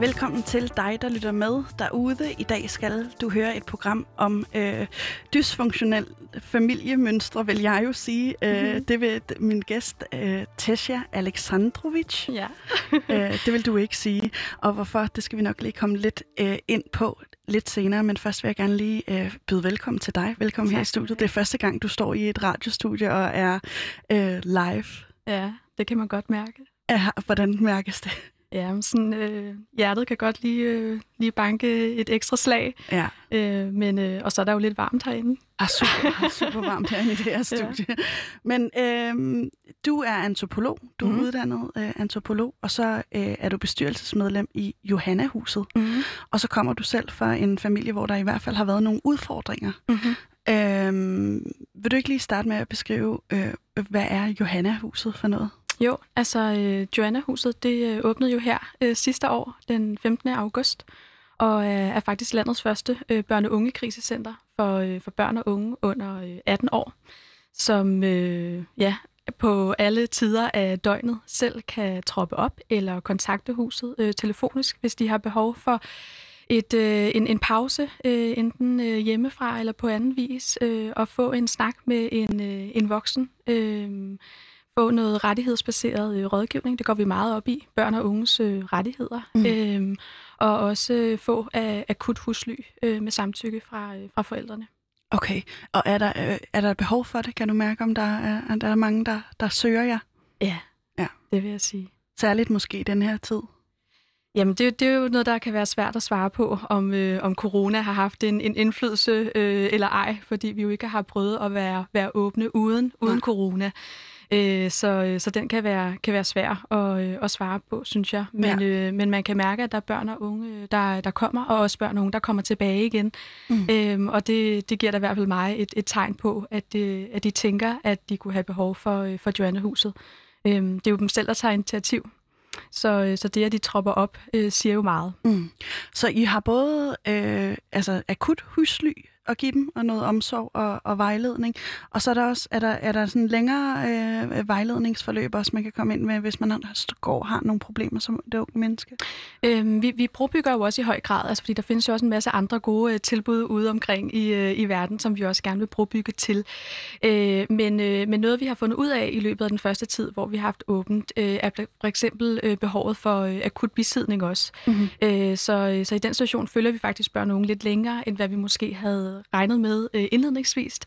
Velkommen til dig, der lytter med derude. I dag skal du høre et program om øh, dysfunktionel familiemønstre, vil jeg jo sige. Mm-hmm. Øh, det vil min gæst, øh, Tesja Aleksandrovic. Ja. øh, det vil du ikke sige. Og hvorfor, det skal vi nok lige komme lidt øh, ind på lidt senere. Men først vil jeg gerne lige øh, byde velkommen til dig. Velkommen tak. her i studiet. Det er første gang, du står i et radiostudie og er øh, live. Ja, det kan man godt mærke. Ja, hvordan mærkes det? Ja, men sådan, øh, hjertet kan godt lige, øh, lige banke et ekstra slag. Ja. Øh, men, øh, og så er der jo lidt varmt herinde. Ah, super, ah, super varmt herinde i det her studie. Ja. Men øh, du er antropolog. Du er mm. uddannet øh, antropolog, og så øh, er du bestyrelsesmedlem i Johanna-huset. Mm. Og så kommer du selv fra en familie, hvor der i hvert fald har været nogle udfordringer. Mm-hmm. Øh, vil du ikke lige starte med at beskrive, øh, hvad er Johanna-huset for noget? Jo, altså øh, Joanna-huset, det øh, åbnede jo her øh, sidste år, den 15. august, og øh, er faktisk landets første øh, børne- og ungekrisecenter for, øh, for børn og unge under øh, 18 år, som øh, ja, på alle tider af døgnet selv kan troppe op eller kontakte huset øh, telefonisk, hvis de har behov for et, øh, en, en pause, øh, enten øh, hjemmefra eller på anden vis, øh, og få en snak med en, øh, en voksen. Øh, få noget rettighedsbaseret øh, rådgivning. Det går vi meget op i, børn og unges øh, rettigheder. Mm. Øhm, og også øh, få af, akut husly med samtykke fra, fra forældrene. Okay, og er der, er der et behov for det? Kan du mærke, om der er, er der mange, der, der søger jer? Ja, ja, det vil jeg sige. Særligt måske i den her tid? Jamen, det, det er jo noget, der kan være svært at svare på, om, øh, om corona har haft en, en indflydelse øh, eller ej, fordi vi jo ikke har prøvet at være, være åbne uden, uden ja. corona. Øh, så, så den kan være, kan være svær at, øh, at svare på, synes jeg. Men, ja. øh, men man kan mærke, at der er børn og unge, der, der kommer, og også børn og unge, der kommer tilbage igen. Mm. Øhm, og det, det giver da i hvert fald mig et, et tegn på, at, øh, at de tænker, at de kunne have behov for, øh, for Joanne-huset. Øhm, det er jo dem selv, der tager initiativ. Så, øh, så det, at de tropper op, øh, siger jo meget. Mm. Så I har både øh, altså akut husly at give dem, og noget omsorg og, og vejledning. Og så er der også er der, er der sådan længere øh, vejledningsforløb også, man kan komme ind med, hvis man går har nogle problemer som det unge menneske. Øhm, vi, vi brobygger jo også i høj grad, altså fordi der findes jo også en masse andre gode øh, tilbud ude omkring i, øh, i verden, som vi også gerne vil brobygge til. Øh, men, øh, men noget, vi har fundet ud af i løbet af den første tid, hvor vi har haft åbent, øh, er for eksempel øh, behovet for øh, akut bisidning også. Mm-hmm. Øh, så, så i den situation følger vi faktisk børn og unge lidt længere, end hvad vi måske havde regnet med øh, indledningsvis,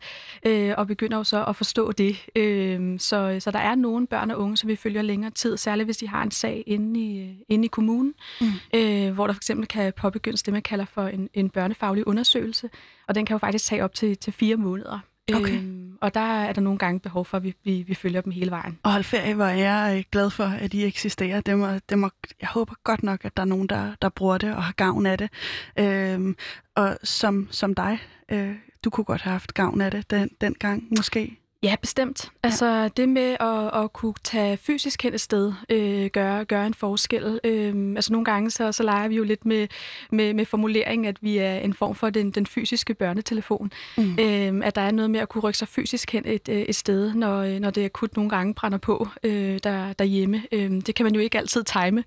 øh, og begynder jo så at forstå det. Øh, så, så der er nogle børn og unge, som vi følger længere tid, særligt hvis de har en sag inde i, inde i kommunen, mm. øh, hvor der for eksempel kan påbegyndes det, man kalder for en, en børnefaglig undersøgelse, og den kan jo faktisk tage op til, til fire måneder. Okay. Øhm, og der er der nogle gange behov for, at vi, vi, vi følger dem hele vejen. Og hold ferie, hvor er jeg øh, glad for, at de eksisterer. Det må, det må, jeg håber godt nok, at der er nogen, der, der bruger det og har gavn af det. Øhm, og som, som dig, øh, du kunne godt have haft gavn af det den, den gang måske. Ja, bestemt. Altså ja. det med at, at kunne tage fysisk hen et sted, øh, gøre, gøre en forskel. Øh, altså nogle gange så, så leger vi jo lidt med, med, med formuleringen, at vi er en form for den, den fysiske børnetelefon. Mm. Øh, at der er noget med at kunne rykke sig fysisk hen et, et sted, når, når det akut nogle gange brænder på øh, der, derhjemme. Øh, det kan man jo ikke altid time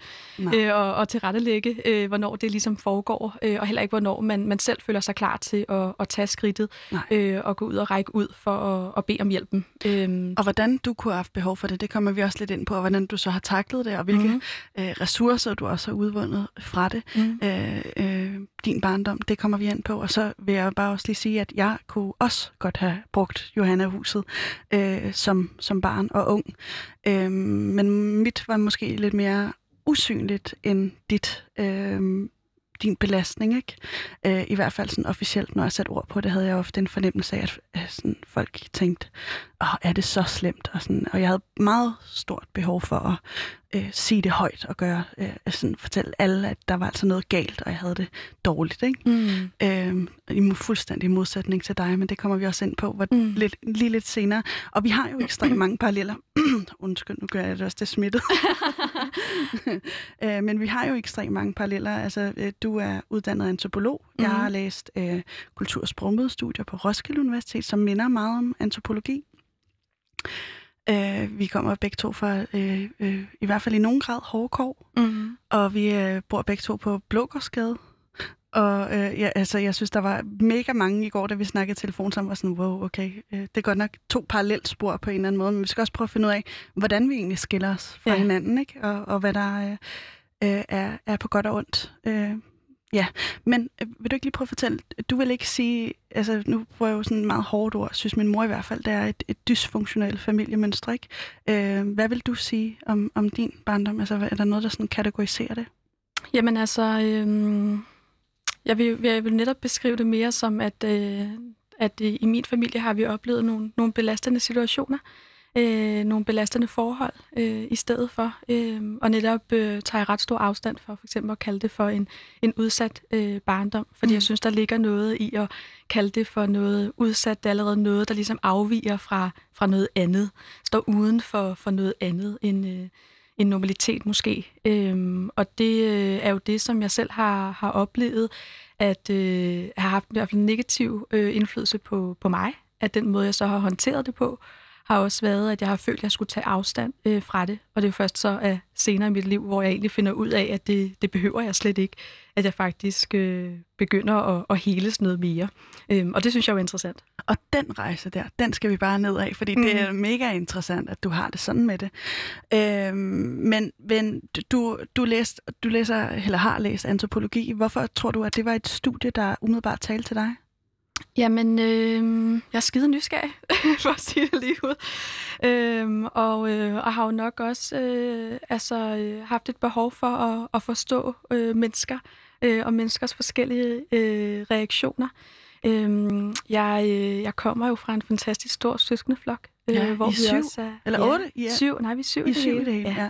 øh, og, og tilrettelægge, øh, hvornår det ligesom foregår, øh, og heller ikke hvornår man, man selv føler sig klar til at, at tage skridtet øh, og gå ud og række ud for at, at bede om hjælp hjælpe dem. Øhm. Og hvordan du kunne have haft behov for det, det kommer vi også lidt ind på, og hvordan du så har taklet det, og hvilke mm. øh, ressourcer du også har udvundet fra det. Mm. Øh, øh, din barndom, det kommer vi ind på. Og så vil jeg bare også lige sige, at jeg kunne også godt have brugt Johanna-huset øh, som, som barn og ung. Øh, men mit var måske lidt mere usynligt end dit. Øh, din belastning, ikke? Øh, I hvert fald sådan officielt, når jeg satte ord på det, havde jeg ofte en fornemmelse af, at øh, sådan, folk tænkte, åh, er det så slemt? Og, sådan, og jeg havde meget stort behov for at øh, sige det højt og gøre, øh, sådan fortælle alle, at der var altså noget galt, og jeg havde det dårligt. Ikke? Mm. Øh, I fuldstændig modsætning til dig, men det kommer vi også ind på hvor, mm. lidt, lige lidt senere. Og vi har jo ekstremt mange paralleller. Undskyld, nu gør jeg det også, det smittet. øh, men vi har jo ekstremt mange paralleller. Altså, øh, du er uddannet antropolog. Mm. Jeg har læst øh, kultur- og sprogmødestudier på Roskilde Universitet, som minder meget om antropologi. Øh, vi kommer begge to fra, øh, øh, i hvert fald i nogen grad, hårdkår. Mm. Og vi øh, bor begge to på Blågårdsgade. Og øh, ja, altså, jeg synes, der var mega mange i går, da vi snakkede telefon, som var sådan, wow, okay, øh, det er godt nok to parallelt spor på en eller anden måde, men vi skal også prøve at finde ud af, hvordan vi egentlig skiller os fra ja. hinanden, ikke? Og, og hvad der øh, øh, er, er på godt og ondt. Øh, Ja, men øh, vil du ikke lige prøve at fortælle, du vil ikke sige, altså nu bruger jeg jo sådan meget hårdt ord, synes min mor i hvert fald, det er et, et dysfunktionelt familiemønster, ikke? Øh, hvad vil du sige om, om din barndom? Altså er der noget, der sådan kategoriserer det? Jamen altså, øh, jeg, vil, jeg vil netop beskrive det mere som, at, øh, at øh, i min familie har vi oplevet nogle, nogle belastende situationer, øh, nogle belastende forhold øh, i stedet for. Øh, og netop øh, tager jeg ret stor afstand for for eksempel at kalde det for en, en udsat øh, barndom. Fordi mm. jeg synes, der ligger noget i at kalde det for noget udsat. Det er allerede noget, der ligesom afviger fra, fra noget andet. Står uden for, for noget andet end... Øh, en normalitet måske. Øhm, og det øh, er jo det, som jeg selv har, har oplevet, at øh, har haft i hvert fald en negativ øh, indflydelse på, på mig, at den måde, jeg så har håndteret det på, har også været, at jeg har følt, at jeg skulle tage afstand øh, fra det. Og det er først så at senere i mit liv, hvor jeg egentlig finder ud af, at det, det behøver jeg slet ikke. At jeg faktisk øh, begynder at, at heles noget mere. Øhm, og det synes jeg er interessant. Og den rejse der, den skal vi bare ned af, fordi mm. det er mega interessant, at du har det sådan med det. Øhm, men men du, du, læst, du læser, eller har læst antropologi. Hvorfor tror du, at det var et studie, der umiddelbart talte til dig? Jamen, øh, jeg er skide nysgerrig, for at sige det lige ud. Øh, og, øh, og har jo nok også øh, altså, øh, haft et behov for at, at forstå øh, mennesker øh, og menneskers forskellige øh, reaktioner. Øh, jeg, øh, jeg kommer jo fra en fantastisk stor søskendeflok. Øh, ja, hvor I vi syv? Også er, Eller ja, otte? Ja. Syv, nej, vi er syv I, i syv det hele. Ja. ja.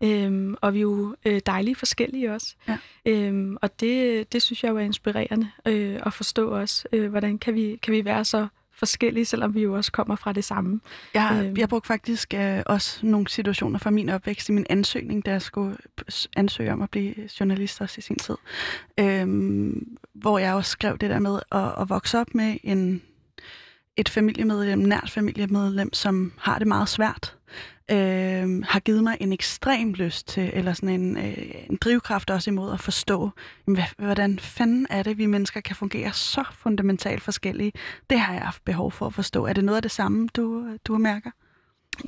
Øhm, og vi er jo øh, dejlige forskellige også. Ja. Øhm, og det, det synes jeg jo er inspirerende øh, at forstå også, øh, hvordan kan vi, kan vi være så forskellige, selvom vi jo også kommer fra det samme. Jeg, øhm. jeg brugte faktisk øh, også nogle situationer fra min opvækst i min ansøgning, da jeg skulle ansøge om at blive journalist også i sin tid. Øhm, hvor jeg også skrev det der med at, at vokse op med en, et familiemedlem, nært familiemedlem, som har det meget svært øh, har givet mig en ekstrem lyst til, eller sådan en, øh, en drivkraft også imod at forstå, jamen, hvordan fanden er det, vi mennesker kan fungere så fundamentalt forskellige. Det har jeg haft behov for at forstå. Er det noget af det samme, du, du mærker?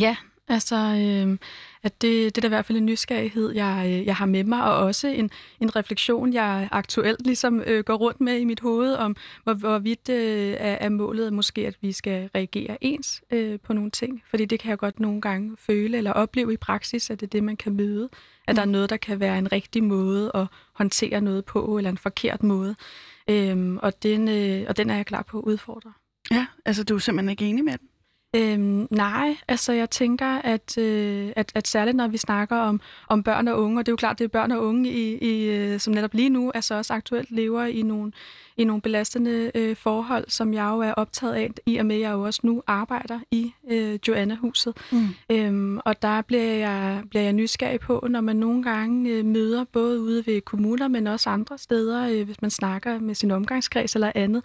Ja, Altså, øh, at det, det er da i hvert fald en nysgerrighed, jeg, øh, jeg har med mig, og også en, en refleksion, jeg aktuelt ligesom øh, går rundt med i mit hoved, om hvor, hvorvidt øh, er, er målet måske, at vi skal reagere ens øh, på nogle ting. Fordi det kan jeg godt nogle gange føle eller opleve i praksis, at det er det, man kan møde. At mm. der er mm. noget, der kan være en rigtig måde at håndtere noget på, eller en forkert måde. Øh, og, den, øh, og den er jeg klar på at udfordre. Ja, altså du er simpelthen ikke enig med den? Øhm, nej, altså jeg tænker, at, øh, at, at særligt når vi snakker om, om børn og unge, og det er jo klart, det er børn og unge, i, i, øh, som netop lige nu altså også aktuelt lever i nogle, i nogle belastende øh, forhold, som jeg jo er optaget af, i og med at jeg jo også nu arbejder i øh, Joanna-huset. Mm. Øhm, og der bliver jeg, bliver jeg nysgerrig på, når man nogle gange øh, møder både ude ved kommuner, men også andre steder, øh, hvis man snakker med sin omgangskreds eller andet,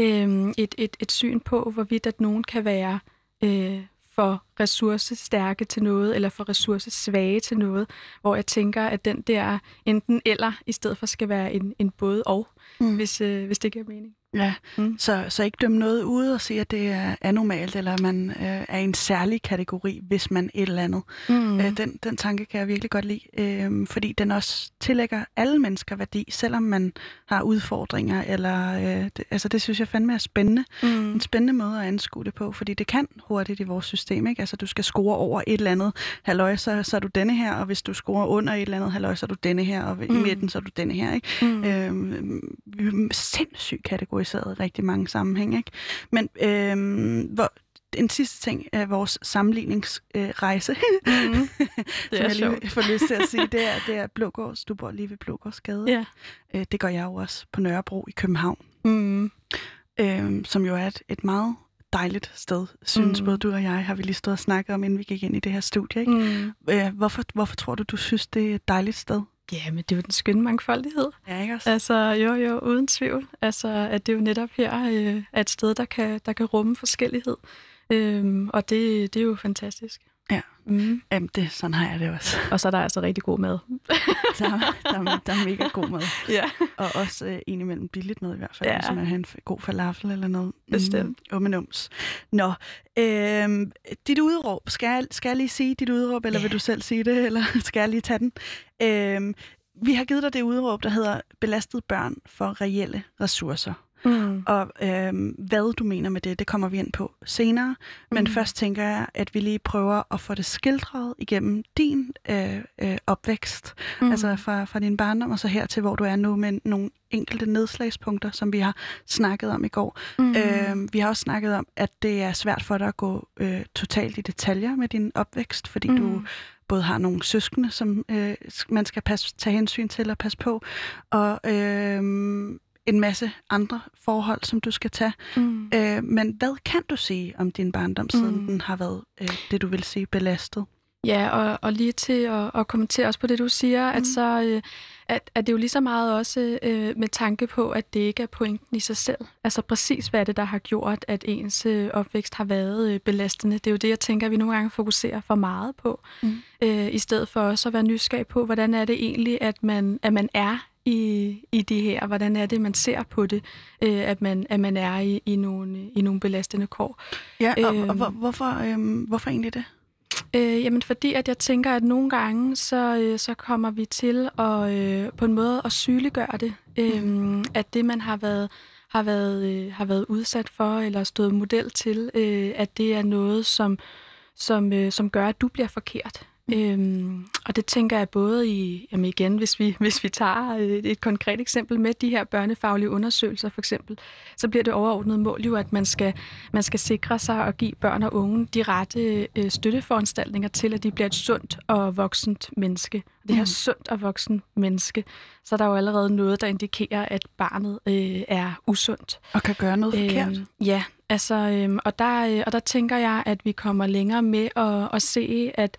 øh, et, et, et syn på, hvorvidt at nogen kan være øh, for ressourcestærke til noget, eller for ressourcesvage til noget, hvor jeg tænker, at den der enten eller, i stedet for skal være en, en både og, mm. hvis, øh, hvis det giver mening. Ja, mm. så, så ikke dømme noget ude og sige, at det er anormalt, eller man øh, er i en særlig kategori, hvis man et eller andet. Mm. Øh, den, den tanke kan jeg virkelig godt lide, øh, fordi den også tillægger alle mennesker værdi, selvom man har udfordringer, eller øh, det, altså det synes jeg fandme er spændende. Mm. En spændende måde at anskue det på, fordi det kan hurtigt i vores system, ikke? Altså du skal score over et eller andet halvøj, så, så er du denne her, og hvis du scorer under et eller andet halvøj, så er du denne her, og i mm. midten, så er du denne her, ikke? Mm. Øh, sindssyg kategori kategoriseret i rigtig mange sammenhæng. Ikke? Men øh, hvor, en sidste ting af vores sammenligningsrejse, øh, Mm. som Det er jeg lige sjovt. får lyst til at sige, det er, det er Blågårds. Du bor lige ved Blågårdsgade. Ja. Øh, det gør jeg jo også på Nørrebro i København, Mm. øh, som jo er et, et meget dejligt sted, synes Mm. både du og jeg, har vi lige stået og snakket om, inden vi gik ind i det her studie. Ikke? Mm. Øh, hvorfor, hvorfor tror du, du synes, det er et dejligt sted? Ja, men det er jo den skønne mangfoldighed. Ja, ikke også? Altså, jo, jo, uden tvivl. Altså, at det er jo netop her øh, er et sted, der kan, der kan rumme forskellighed. Øhm, og det, det er jo fantastisk. Mm. Jamen, det, sådan har jeg det også. Og så er der altså rigtig god mad. Der, er- der, er- der er mega god mad. Ja. Og også øh, indimellem billigt mad i hvert fald, Ja. hvis man har en god falafel eller noget. Bestemt. Mm. Nå, øh, dit udråb, skal jeg, skal jeg lige sige dit udråb, eller Ja. vil du selv sige det, eller skal jeg lige tage den? Øh, vi har givet dig det udråb, der hedder belastet børn for reelle ressourcer. Mm. Og øh, hvad du mener med det, det kommer vi ind på senere. Men Mm. først tænker jeg, at vi lige prøver at få det skildret igennem din øh, øh, opvækst. Mm. Altså fra, fra din barndom og så her til, hvor du er nu med nogle enkelte nedslagspunkter, som vi har snakket om i går. Mm. Øh, vi har også snakket om, at det er svært for dig at gå øh, totalt i detaljer med din opvækst, fordi mm. du både har nogle søskende, som øh, man skal passe, tage hensyn til og passe på, og øh, en masse andre forhold, som du skal tage. Mm. Øh, men hvad kan du sige om din barndom, siden Mm. den har været øh, det, du vil sige, belastet? Ja, og, og lige til at, at kommentere også på det, du siger, mm. at så øh, at, at det er jo lige så meget også øh, med tanke på, at det ikke er pointen i sig selv. Altså præcis, hvad er det, der har gjort, at ens øh, opvækst har været øh, belastende. Det er jo det, jeg tænker, at vi nogle gange fokuserer for meget på, Mm. øh, i stedet for også at være nysgerrig på, hvordan er det egentlig, at man, at man er i, i det her? Hvordan er det, man ser på det, øh, at, man, at man er i, i, nogle, i nogle belastende kår? Ja, og, Øhm. og hvor, hvorfor, øh, hvorfor egentlig det? Øh, jamen fordi, at jeg tænker, at nogle gange, så, øh, så kommer vi til at øh, på en måde at sygeliggøre det. Øh, at det, man har været, har, været, øh, har været udsat for, eller stået model til, øh, at det er noget, som, som, øh, som gør, at du bliver forkert. Øhm, og det tænker jeg både i, jamen igen, hvis vi, hvis vi tager øh, et konkret eksempel med de her børnefaglige undersøgelser for eksempel, så bliver det overordnet mål jo, at man skal, man skal sikre sig at give børn og unge de rette øh, støtteforanstaltninger til, at de bliver et sundt og voksent menneske. Det her Mm. sundt og voksent menneske, så er der jo allerede noget, der indikerer, at barnet øh, er usundt. Og kan gøre noget forkert? Øhm, ja, altså, øhm, og, der, øh, og der tænker jeg, at vi kommer længere med at, at se, at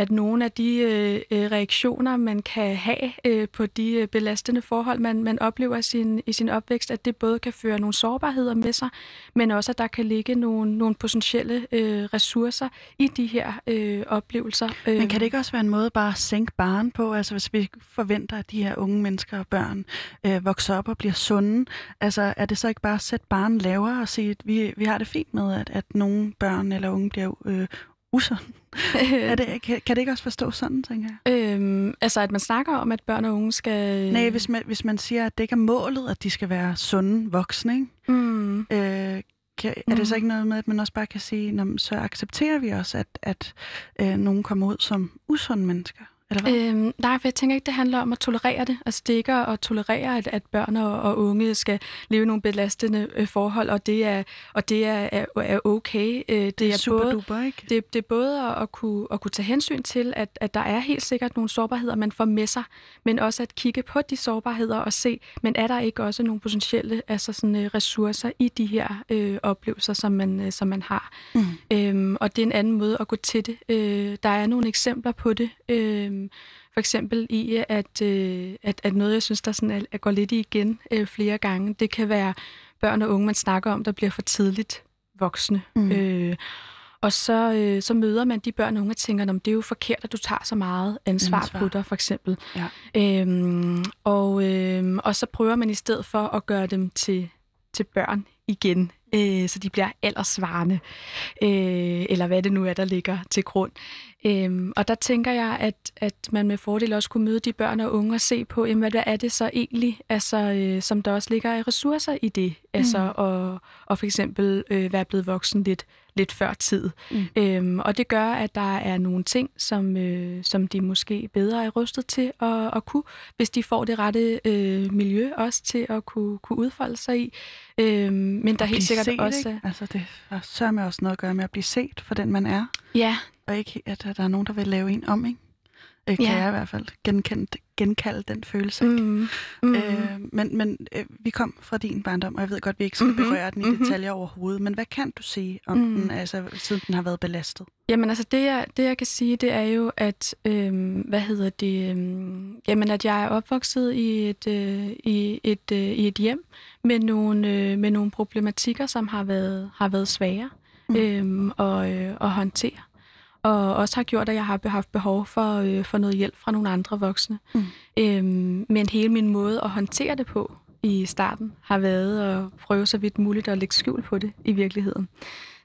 at nogle af de øh, øh, reaktioner, man kan have øh, på de øh, belastende forhold, man, man oplever i sin, i sin opvækst, at det både kan føre nogle sårbarheder med sig, men også at der kan ligge nogle, nogle potentielle øh, ressourcer i de her øh, oplevelser. Men kan det ikke også være en måde bare at sænke baren på? Altså hvis vi forventer, at de her unge mennesker og børn øh, vokser op og bliver sunde, altså er det så ikke bare at sætte baren lavere og sige, at vi, vi har det fint med, at, at nogle børn eller unge bliver øh, usunde? er det, kan, kan det ikke også forstå sådan, tænker jeg? Øhm, altså, at man snakker om, at børn og unge skal... Nej, hvis man, hvis man siger, at det ikke er målet, at de skal være sunde voksne, ikke? Mm. Øh, kan, er det så Mm. ikke noget med, at man også bare kan sige, "Nå, men så accepterer vi også, at, at øh, nogen kommer ud som usunde mennesker? Eller hvad? Øhm, nej, for jeg tænker ikke, det handler om at tolerere det. Altså, det er ikke at tolerere, at, at børn og, og unge skal leve nogle belastende øh, forhold, og det er, og det er, er, er okay. Øh, det, det er super både, duper, ikke? det, det er både at, at, kunne, at kunne tage hensyn til, at, at der er helt sikkert nogle sårbarheder, man får med sig, men også at kigge på de sårbarheder og se, men er der ikke også nogle potentielle altså sådan, øh, ressourcer i de her øh, oplevelser, som man, øh, som man har. Mm. Øhm, og det er en anden måde at gå til det. Øh, der er nogle eksempler på det. Øh, for eksempel i, at, øh, at, at noget, jeg synes, der sådan er, er går lidt igen øh, flere gange, det kan være børn og unge, man snakker om, der bliver for tidligt voksne. Mm. Øh, og så, øh, så møder man de børn og unge og tænker, at det er jo forkert, at du tager så meget ansvar, Ansvar. på dig, for eksempel. Ja. Øhm, og, øhm, og så prøver man i stedet for at gøre dem til, til børn igen, øh, så de bliver aldersvarende, øh, eller hvad det nu er, der ligger til grund. Øhm, og der tænker jeg, at, at man med fordel også kunne møde de børn og unge og se på, jamen, hvad er det så egentlig, altså, øh, som der også ligger i ressourcer i det. Altså, mm. og, og for eksempel øh, være blevet voksen lidt, lidt før tid. Mm. Øhm, og det gør, at der er nogle ting, som, øh, som de måske bedre er rustet til at, at kunne, hvis de får det rette øh, miljø også til at kunne, kunne udfolde sig i. Øhm, men der er helt sikkert set, også... Ikke? Altså, det har sørme også noget at gøre med at blive set for den, man er. Ja. Og ikke, at der er nogen, der vil lave en om, ikke? Øh, kan ja. jeg i hvert fald genkende, genkalde den følelse. Ikke? Mm. Mm. Øh, men men øh, vi kom fra din barndom, og jeg ved godt, at vi ikke skal mm-hmm. berøre den i mm-hmm. detaljer overhovedet. Men hvad kan du sige om mm. den, altså, siden den har været belastet? Jamen altså, det jeg, det jeg kan sige, det er jo, at, øh, hvad hedder det, øh, jamen, at jeg er opvokset i et, øh, i et, øh, i et hjem med nogle, øh, med nogle problematikker, som har været, har været svære mm. øh, at, øh, at håndtere og også har gjort, at jeg har haft behov for, øh, for noget hjælp fra nogle andre voksne. Mm. Øhm, men hele min måde at håndtere det på i starten har været at prøve så vidt muligt at lægge skjul på det i virkeligheden.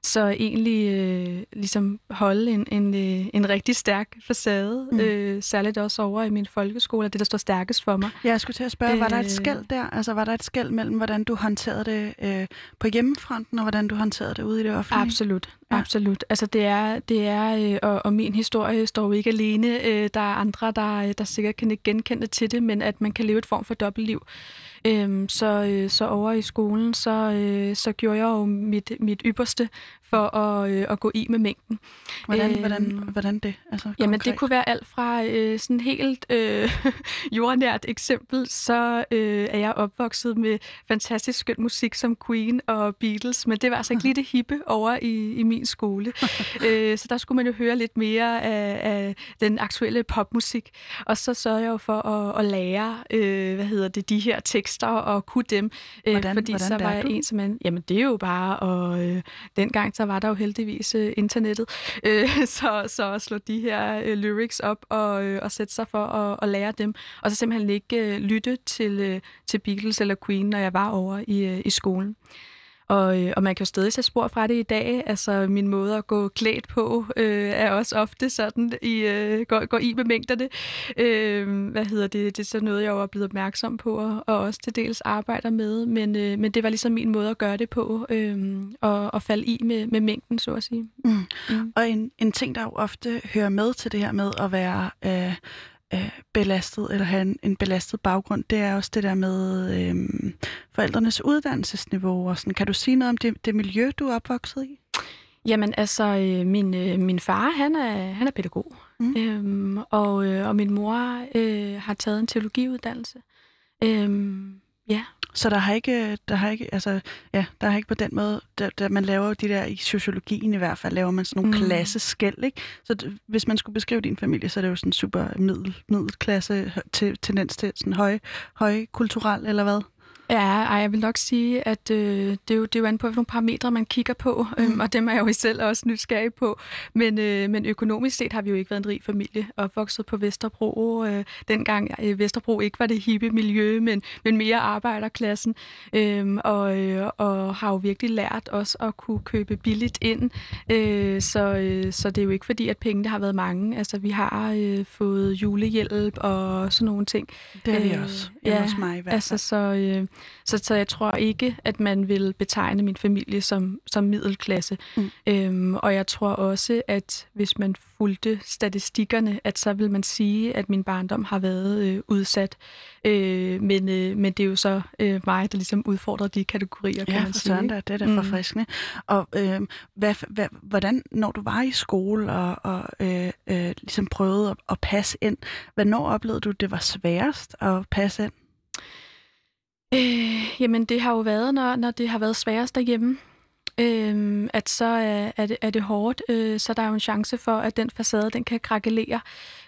Så egentlig øh, ligesom holde en, en, øh, en rigtig stærk facade, mm. øh, særligt også over i min folkeskole, det der står stærkest for mig. Ja, jeg skulle til at spørge, øh, var der et øh. skæld der? Altså var der et skæld mellem, hvordan du håndterede det øh, på hjemmefronten, og hvordan du håndterede det ude i det offentlige? Absolut, ja. absolut. Altså det er, det er øh, og, og min historie står jo ikke alene. Øh, der er andre, der, der sikkert kan ikke genkende til det, men at man kan leve et form for dobbeltliv. Øhm, så, øh, så over i skolen, så, øh, så gjorde jeg jo mit, mit ypperste for at, øh, at gå i med mængden. Hvordan, øhm, hvordan, hvordan det? Altså, jamen, konkret? det kunne være alt fra øh, sådan helt øh, jordnært eksempel, så øh, er jeg opvokset med fantastisk skøn musik som Queen og Beatles, men det var altså ikke lige det hippe over i, i min skole. øh, så der skulle man jo høre lidt mere af, af den aktuelle popmusik. Og så sørgede jeg jo for at, at lære, øh, hvad hedder det, de her tekster og kunne dem. Øh, hvordan, fordi hvordan så var jeg du? en, som man, jamen det er jo bare, og øh, dengang så var der jo heldigvis øh, internettet, øh, så, så at slå de her øh, lyrics op og, øh, og sætte sig for at, at lære dem, og så simpelthen ikke øh, lytte til, øh, til Beatles eller Queen, når jeg var over i, øh, i skolen. Og, øh, og man kan jo stadig se spor fra det i dag. Altså, min måde at gå klædt på øh, er også ofte sådan, i, øh, går, går i med mængderne. Øh, hvad hedder det? Det er så noget, jeg jo er blevet opmærksom på, og, og også til dels arbejder med. Men, øh, men det var ligesom min måde at gøre det på, øh, og, og falde i med, med mængden, så at sige. Mm. Mm. Og en, en ting, der jo ofte hører med til det her med at være... Øh, øh, belastet, eller have en, en belastet baggrund, det er også det der med øh, forældrenes uddannelsesniveau. Og sådan. Kan du sige noget om det, det miljø, du er opvokset i? Jamen altså, øh, min, øh, min far, han er, han er pædagog, mm. øhm, og, øh, og min mor øh, har taget en teologiuddannelse. Øhm, ja. Så der har ikke, der har ikke, altså, ja, der har ikke på den måde, der, der man laver de der, i sociologien i hvert fald, laver man sådan nogle mm. klasseskæld, ikke? Så d- hvis man skulle beskrive din familie, så er det jo sådan super middel, middelklasse til, tendens til sådan høj, høj kulturel, eller hvad? Ja, ej, jeg vil nok sige, at øh, det, er jo, det er jo an på, hvilke parametre man kigger på, øh, mm. og dem er jeg jo selv også nysgerrig på. Men, øh, men økonomisk set har vi jo ikke været en rig familie, opvokset på Vesterbro. Øh, dengang øh, Vesterbro ikke var det hippe miljø, men, men mere arbejderklassen, øh, og, øh, og har jo virkelig lært os at kunne købe billigt ind. Øh, så, øh, så det er jo ikke fordi, at pengene har været mange. Altså, vi har øh, fået julehjælp og sådan nogle ting. Det er vi øh, også. Ja, hos mig i hvert altså, fald. Altså, så... Øh, så, så jeg tror ikke, at man vil betegne min familie som, som middelklasse. Mm. Øhm, og jeg tror også, at hvis man fulgte statistikkerne, at så vil man sige, at min barndom har været øh, udsat. Øh, men, øh, men det er jo så øh, mig, der ligesom udfordrer de kategorier, ja, kan man sige. Ja, det er da mm. forfriskende. Og øh, hvad, hvad, hvordan, når du var i skole og, og øh, øh, ligesom prøvede at, at passe ind, hvornår oplevede du, det var sværest at passe ind? Øh, jamen, det har jo været, når, når det har været sværest derhjemme, øh, at så er, er, det, er det hårdt. Øh, så der er jo en chance for, at den facade, den kan krakelere.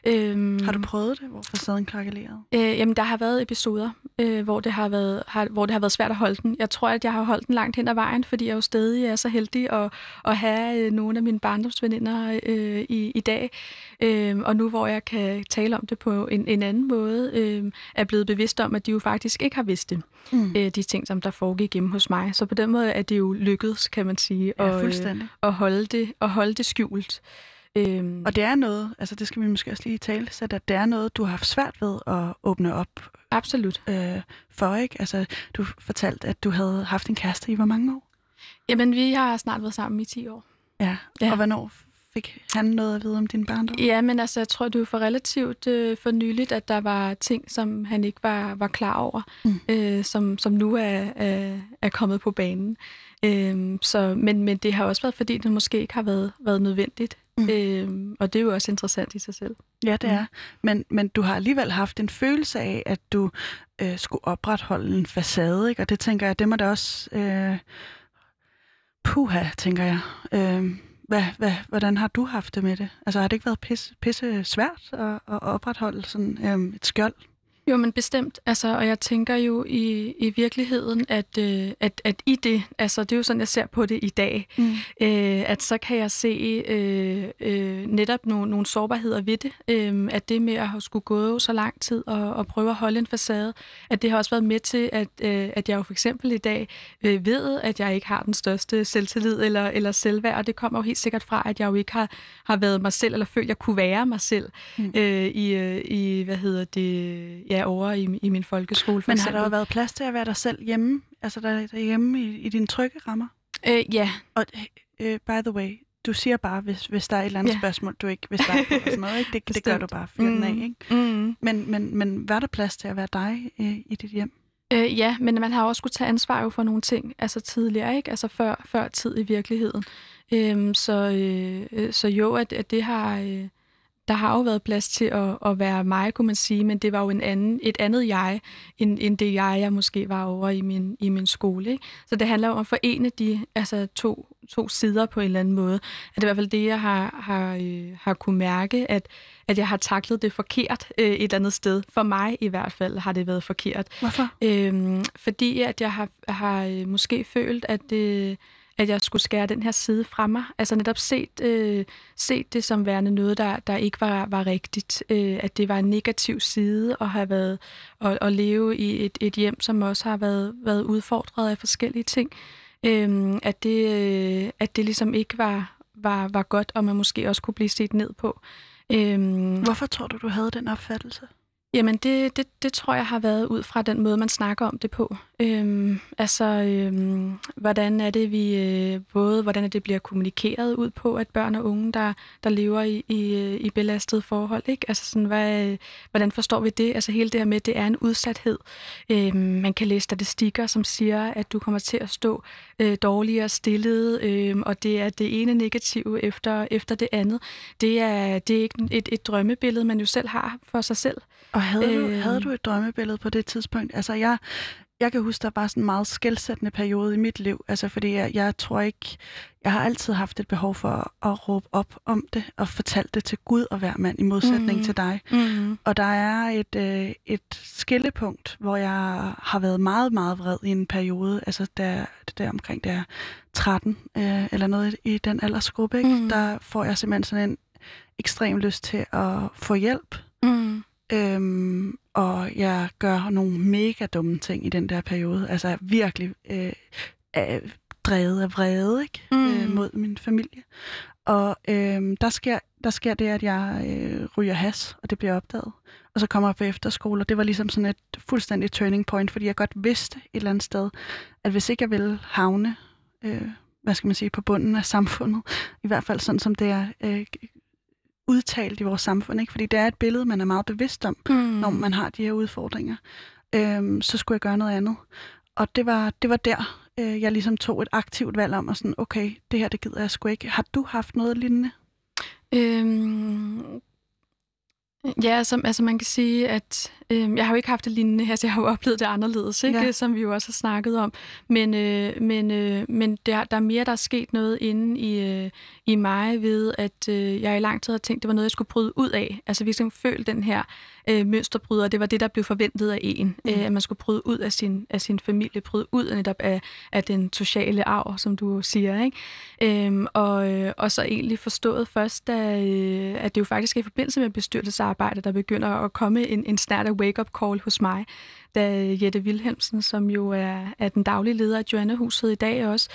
Øhm, har du prøvet det, hvor facaden krakkelerede? Øh, jamen, der har været episoder, øh, hvor, det har været, har, hvor det har været svært at holde den. Jeg tror, at jeg har holdt den langt hen ad vejen, fordi jeg jo stadig er så heldig at, at have øh, nogle af mine barndomsveninder øh, i, i dag. Øh, og nu, hvor jeg kan tale om det på en, en anden måde, øh, er blevet bevidst om, at de jo faktisk ikke har vidst det. Mm. Øh, de ting, som der foregik hjemme hos mig. Så på den måde er det jo lykkedes, kan man sige, ja, at, øh, at, holde, det, at holde det skjult. Øhm, Og det er noget, altså det skal vi måske også lige tale, så at det er noget, du har haft svært ved at åbne op absolut. øh, for, ikke? Altså, du fortalte, at du havde haft en kæreste i hvor mange år? Jamen, vi har snart været sammen i 10 år. Ja. Ja. Og hvornår fik han noget at vide om din barndom? Ja, men altså, jeg tror, det var for relativt øh, for nyligt, at der var ting, som han ikke var, var klar over, Mm. øh, som, som nu er, er, er kommet på banen. Øhm, så, men, men det har også været, fordi det måske ikke har været, været nødvendigt. Mm. Øhm, og det er jo også interessant i sig selv. Ja, det Mm. er. Men, men du har alligevel haft en følelse af, at du øh, skulle opretholde en facade, ikke? Og det tænker jeg, det må da også... Øh, puha, tænker jeg. Øh, hvad, hvad, hvordan har du haft det med det? Altså har det ikke været pisse, pisse svært at, at opretholde sådan øh, et skjold? Jo, men bestemt. Altså, og jeg tænker jo i, i virkeligheden, at, øh, at, at i det, altså det er jo sådan, jeg ser på det i dag, Mm. øh, at så kan jeg se øh, øh, netop nogle, nogle sårbarheder ved det. Øh, at det med at have skulle gå så lang tid og, og prøve at holde en facade, at det har også været med til, at, øh, at jeg jo for eksempel i dag øh, ved, at jeg ikke har den største selvtillid eller, eller selvværd, og det kommer jo helt sikkert fra, at jeg jo ikke har, har været mig selv, eller følt, at jeg kunne være mig selv Mm. øh, i, øh, i, hvad hedder det, ja, over i, i min folkeskole for Men har eksempel. der jo været plads til at være dig selv hjemme? Altså der, derhjemme i, i dine trygge rammer? Øh, ja, Og øh, by the way, du siger bare, hvis, hvis der er et eller andet Ja. spørgsmål, du ikke vil svare på og sådan noget. Ikke? Det, det gør du bare, fyr den af. Mm. Ikke? mm. Men, men, men var der plads til at være dig øh, i dit hjem? Øh, ja, men man har også skulle tage ansvar jo for nogle ting, altså tidligere, ikke? Altså før, før tid i virkeligheden. Øhm, så, øh, øh, så jo, at, at det har... Øh, der har jo været plads til at, at være mig, kunne man sige, men det var jo en anden, et andet jeg, end, end det jeg, jeg måske var over i min, i min skole. Ikke? Så det handler om at forene de altså to, to sider på en eller anden måde. At det er i hvert fald det, jeg har, har, øh, har kunne mærke, at, at jeg har taklet det forkert øh, et eller andet sted. For mig i hvert fald har det været forkert. Hvorfor? Øhm, fordi at jeg har, har øh, måske følt, at, øh, at jeg skulle skære den her side fra mig. Altså netop set, øh, set det som værende noget, der, der ikke var, var rigtigt. Øh, at det var en negativ side at have været at, og leve i et, et hjem, som også har været, været udfordret af forskellige ting. Øh, at, det, øh, at det ligesom ikke var, var, var godt, og man måske også kunne blive set ned på. Øhm, Hvorfor tror du, du havde den opfattelse? Jamen, det, det, det tror jeg har været ud fra den måde, man snakker om det på. Øhm, altså, øhm, hvordan er det, vi øh, både hvordan er det bliver kommunikeret ud på, at børn og unge, der, der lever i, i, øh, i belastede forhold, ikke? Altså, sådan, hvad, øh, hvordan forstår vi det? Altså, hele det her med, det er en udsathed. Øhm, man kan læse statistikker, som siger, at du kommer til at stå øh, dårligere stillet, øh, og det er det ene negative efter, efter det andet. Det er, det er ikke et, et drømmebillede, man jo selv har for sig selv. Og havde, øh... du, Øh. havde du et drømmebillede på det tidspunkt? Altså, jeg, jeg kan huske, der var sådan en meget skældsættende periode i mit liv. Altså, fordi jeg, jeg tror ikke... Jeg har altid haft et behov for at, at råbe op om det og fortælle det til Gud og hver mand i modsætning Mhm. mm. til dig. Mm. Og der er et, øh, et skillepunkt, hvor jeg har været meget, meget vred i en periode. Altså, der, det der omkring der 13 øh, eller noget i den aldersgruppe. Ikke? Mhm. Der får jeg simpelthen sådan en ekstrem lyst til at få hjælp. Mm. Øhm, og jeg gør nogle mega dumme ting i den der periode. Altså jeg er virkelig øh, er drevet af vrede ikke? Mm. Øh, mod min familie. Og øh, der, sker, der sker det, at jeg øh, ryger has, og det bliver opdaget. Og så kommer jeg på efterskole, og det var ligesom sådan et fuldstændig turning point, fordi jeg godt vidste et eller andet sted, at hvis ikke jeg ville havne, øh, hvad skal man sige, på bunden af samfundet, i hvert fald sådan som det er øh, udtalt i vores samfund, ikke? fordi det er et billede, man er meget bevidst om, Mm. når man har de her udfordringer, øhm, så skulle jeg gøre noget andet. Og det var, det var der, øh, jeg ligesom tog et aktivt valg om, og sådan, okay, det her, det gider jeg sgu ikke. Har du haft noget lignende? Øhm, ja, altså, altså man kan sige, at øhm, jeg har jo ikke haft det lignende her, så jeg har jo oplevet det anderledes, ikke? Ja. som vi jo også har snakket om. Men, øh, men, øh, men der, der er mere, der er sket noget inde i, øh, i mig ved, at øh, jeg i lang tid har tænkt, det var noget, jeg skulle bryde ud af. Altså vi skal føle den her øh, mønsterbryder, det var det, der blev forventet af en. Mm. Øh, at man skulle bryde ud af sin, af sin familie, bryde ud af netop af, af den sociale arv, som du siger. Ikke? Øhm, og, øh, og så egentlig forstået først, da, øh, at det jo faktisk er i forbindelse med bestyrelsesarbejde, der begynder at komme en, en snart af wake-up call hos mig, da Jette Wilhelmsen, som jo er, er den daglige leder af Joanna-huset i dag også,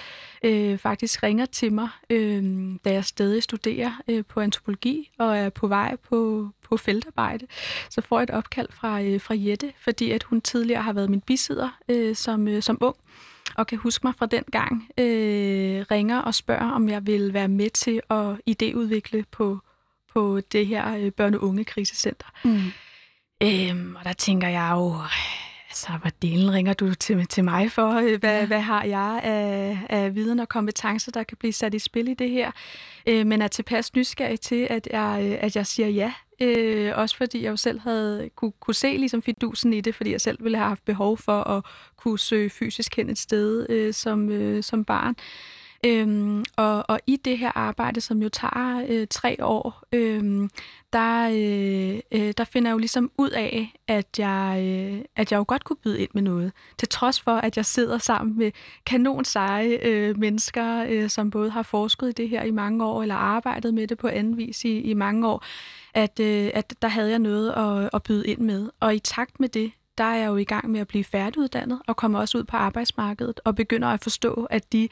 øh, faktisk ringer til mig, øh, da jeg stadig studerer øh, på antropologi og er på vej på, på feltarbejde. Så får jeg et opkald fra, øh, fra Jette, fordi at hun tidligere har været min bisidder øh, som, øh, som ung og kan huske mig fra den gang, øh, ringer og spørger, om jeg vil være med til at idéudvikle på, på det her øh, børne-unge krisecenter. Mm. Øhm, og der tænker jeg jo, altså, hvad delen ringer du til, til mig for? Øh, hvad, ja. hvad har jeg af, af viden og kompetencer, der kan blive sat i spil i det her? Øh, men er tilpas nysgerrig til, at jeg, øh, at jeg siger ja. Øh, også fordi jeg jo selv havde kunne, kunne se ligesom fidusen i det, fordi jeg selv ville have haft behov for at kunne søge fysisk hen et sted øh, som, øh, som barn. Øhm, og, og i det her arbejde, som jo tager øh, tre år, øhm, der, øh, øh, der finder jeg jo ligesom ud af, at jeg, øh, at jeg jo godt kunne byde ind med noget. Til trods for, at jeg sidder sammen med kanon seje øh, mennesker, øh, som både har forsket i det her i mange år, eller arbejdet med det på anden vis i, i mange år, at, øh, at der havde jeg noget at, at byde ind med. Og i takt med det, der er jeg jo i gang med at blive færdiguddannet, og kommer også ud på arbejdsmarkedet, og begynder at forstå, at de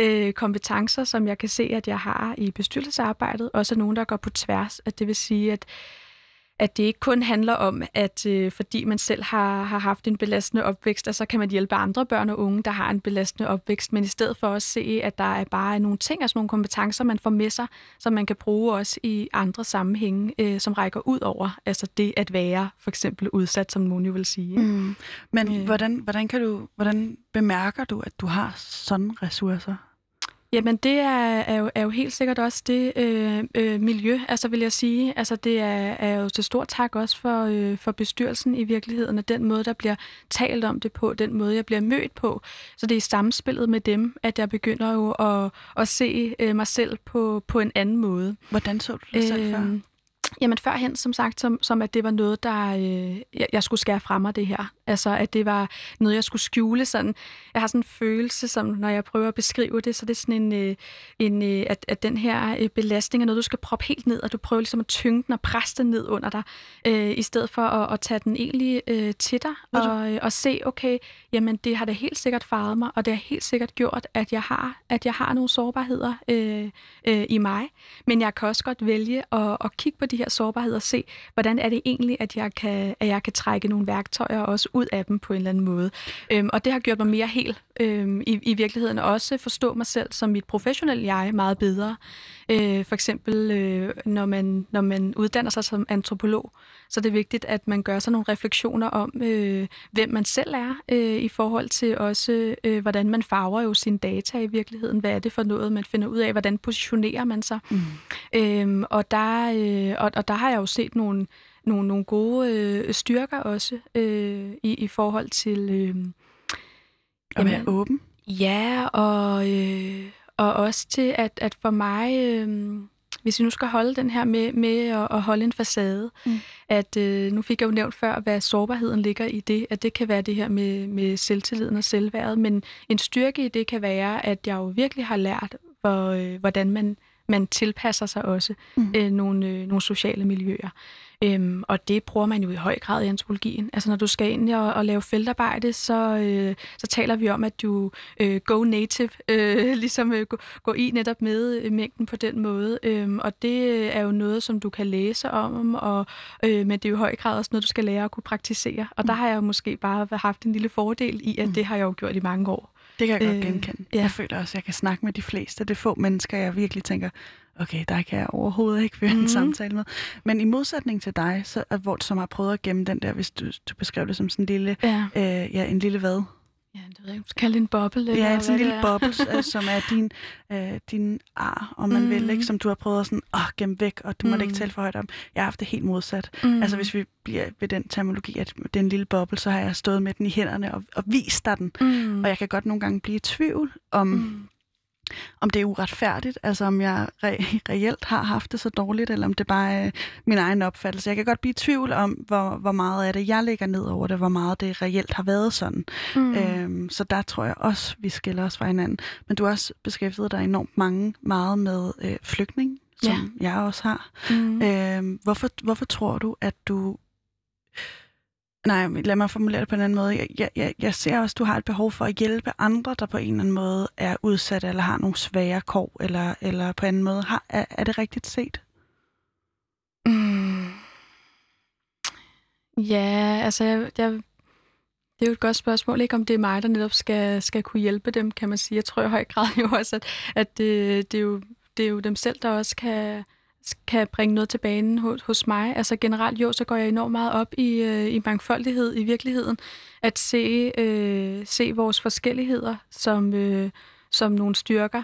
øh, kompetencer, som jeg kan se, at jeg har i bestyrelsesarbejdet, også er nogen, der går på tværs. At det vil sige, at at det ikke kun handler om, at øh, fordi man selv har, har haft en belastende opvækst, så kan man hjælpe andre børn og unge, der har en belastende opvækst, men i stedet for at se, at der er bare nogle ting, altså nogle kompetencer, man får med sig, som man kan bruge også i andre sammenhænge, øh, som rækker ud over altså det at være for eksempel udsat, som nogen jo vil sige. Mm. Men øh. hvordan, hvordan, kan du, hvordan bemærker du, at du har sådan ressourcer? Jamen det er, er, jo, er jo helt sikkert også det øh, øh, miljø, altså vil jeg sige. Altså det er, er jo til stor tak også for, øh, for bestyrelsen i virkeligheden, og den måde, der bliver talt om det på, den måde, jeg bliver mødt på. Så det er i samspillet med dem, at jeg begynder jo at, at se øh, mig selv på, på en anden måde. Hvordan så du dig selv øh, før? Jamen førhen, som sagt, som, som at det var noget, der øh, jeg, jeg skulle skære fra mig det her. Altså at det var noget, jeg skulle skjule. Sådan. Jeg har sådan en følelse, som når jeg prøver at beskrive det, så det er sådan en, øh, en øh, at, at den her øh, belastning er noget, du skal proppe helt ned, og du prøver ligesom at tynge den og presse den ned under dig, øh, i stedet for at, at tage den egentlig øh, til dig og, og se, okay, jamen det har da helt sikkert faret mig, og det har helt sikkert gjort, at jeg har, at jeg har nogle sårbarheder øh, øh, i mig. Men jeg kan også godt vælge at, at kigge på de her sårbarheder og se, hvordan er det egentlig, at jeg kan, at jeg kan trække nogle værktøjer også ud af dem på en eller anden måde. Øhm, og det har gjort mig mere helt øhm, i, i virkeligheden, og også forstå mig selv som mit professionelle jeg meget bedre. Øh, for eksempel, øh, når, man, når man uddanner sig som antropolog, så er det vigtigt, at man gør sig nogle refleksioner om, øh, hvem man selv er, øh, i forhold til også, øh, hvordan man farver jo sine data i virkeligheden. Hvad er det for noget, man finder ud af? Hvordan positionerer man sig? Mm. Øhm, og, der, øh, og, og der har jeg jo set nogle, nogle, nogle gode øh, styrker også øh, i, i forhold til... Øh, at være åben? Ja, og, øh, og også til, at, at for mig... Øh, hvis vi nu skal holde den her med, med at, at holde en facade, mm. at øh, nu fik jeg jo nævnt før, hvad sårbarheden ligger i det, at det kan være det her med, med selvtilliden og selvværdet, men en styrke i det kan være, at jeg jo virkelig har lært, hvor, øh, hvordan man, man tilpasser sig også mm. øh, nogle, øh, nogle sociale miljøer. Øhm, og det bruger man jo i høj grad i antropologien. Altså når du skal ind og, og lave feltarbejde, så, øh, så taler vi om, at du øh, go native, øh, ligesom øh, går i netop med øh, mængden på den måde. Øhm, og det er jo noget, som du kan læse om, og, øh, men det er jo i høj grad også noget, du skal lære at kunne praktisere. Og der mm. har jeg jo måske bare haft en lille fordel i, at mm. det har jeg jo gjort i mange år. Det kan jeg godt øh, genkende. Ja. Jeg føler også, at jeg kan snakke med de fleste. Det er få mennesker, jeg virkelig tænker, okay, der kan jeg overhovedet ikke føre mm. en mhm. samtale med. Men i modsætning til dig, så, hvor, som har prøvet at gemme den der, hvis du, du beskrev det som sådan en lille, ja. Øh, ja, en lille hvad? Ja, det ved jeg ikke, kalde en boble. Eller ja, en lille boble, øh, som er din, øh, din ar, om man mm. vil, ikke? som du har prøvet at sådan, åh, gemme væk, og du mm. må ikke tale for højt om. Jeg har haft det helt modsat. Mm. Altså hvis vi bliver ved den terminologi, at det er en lille boble, så har jeg stået med den i hænderne og, og vist dig den. Mm. Og jeg kan godt nogle gange blive i tvivl om, mm om det er uretfærdigt, altså om jeg re- reelt har haft det så dårligt, eller om det bare er min egen opfattelse. Jeg kan godt blive i tvivl om, hvor, hvor meget af det, jeg lægger ned over det, hvor meget det reelt har været sådan. Mm. Øhm, så der tror jeg også, vi skiller os fra hinanden. Men du har også beskæftiget dig enormt mange, meget med øh, flygtning, som ja. jeg også har. Mm. Øhm, hvorfor, hvorfor tror du, at du Nej, lad mig formulere det på en anden måde. Jeg, jeg, jeg ser også, at du har et behov for at hjælpe andre, der på en eller anden måde er udsat eller har nogle svære kår, eller, eller på en anden måde. Har, er, er det rigtigt set? Mm. Ja, altså, jeg, jeg, det er jo et godt spørgsmål, ikke om det er mig, der netop skal, skal kunne hjælpe dem, kan man sige. Jeg tror i høj grad jo også, at, at det, det, er jo, det er jo dem selv, der også kan, kan bringe noget til banen hos, hos mig. Altså generelt jo, så går jeg enormt meget op i, øh, i mangfoldighed i virkeligheden. At se, øh, se vores forskelligheder som, øh, som nogle styrker.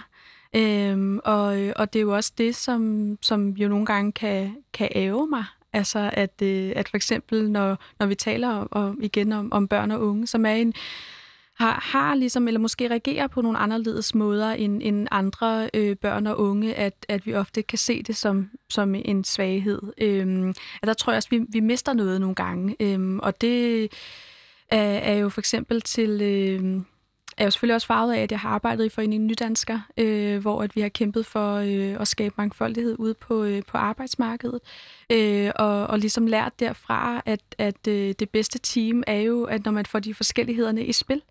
Øhm, og, øh, og det er jo også det, som, som jo nogle gange kan, kan æve mig. Altså at, øh, at for eksempel, når, når vi taler om, om, igen om, om børn og unge, som er en har, har ligesom, eller måske reagerer på nogle anderledes måder end, end andre øh, børn og unge, at, at vi ofte kan se det som, som en svaghed. Øhm, at der tror jeg også, vi, vi mister noget nogle gange. Øhm, og det er, er jo for eksempel til... Øh, er jo selvfølgelig også farvet af, at jeg har arbejdet i Foreningen Nydansker, øh, hvor at vi har kæmpet for øh, at skabe mangfoldighed ude på, øh, på arbejdsmarkedet. Øh, og, og ligesom lært derfra, at, at øh, det bedste team er jo, at når man får de forskellighederne i spil,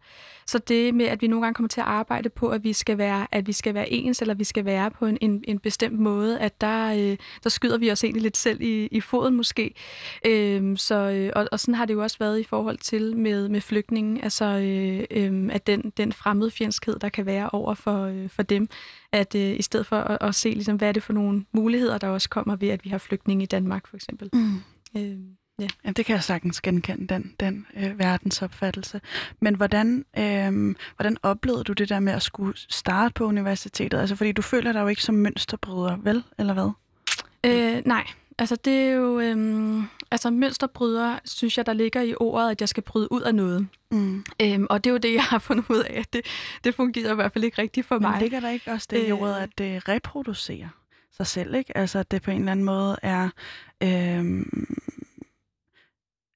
så det med, at vi nogle gange kommer til at arbejde på, at vi skal være, at vi skal være ens, eller vi skal være på en, en, en bestemt måde, at der, øh, der skyder vi os egentlig lidt selv i, i foden måske. Øh, så, øh, og, og sådan har det jo også været i forhold til med, med flygtningen, altså øh, øh, at den, den fremmede fjendskhed, der kan være over for, øh, for dem, at øh, i stedet for at, at se, ligesom, hvad er det for nogle muligheder, der også kommer ved, at vi har flygtninge i Danmark for eksempel. Mm. Øh, Ja. ja, det kan jeg sagtens genkende, den, den øh, verdensopfattelse. Men hvordan, øh, hvordan oplevede du det der med at skulle starte på universitetet? Altså, fordi du føler dig jo ikke som mønsterbryder, vel? Eller hvad? Øh, nej, altså det er jo... Øh, altså mønsterbryder, synes jeg, der ligger i ordet, at jeg skal bryde ud af noget. Mm. Øhm, og det er jo det, jeg har fundet ud af, at det, det fungerer i hvert fald ikke rigtigt for mig. Men ligger der ikke også det i øh. ordet, at det reproducerer sig selv, ikke? Altså, at det på en eller anden måde er... Øh,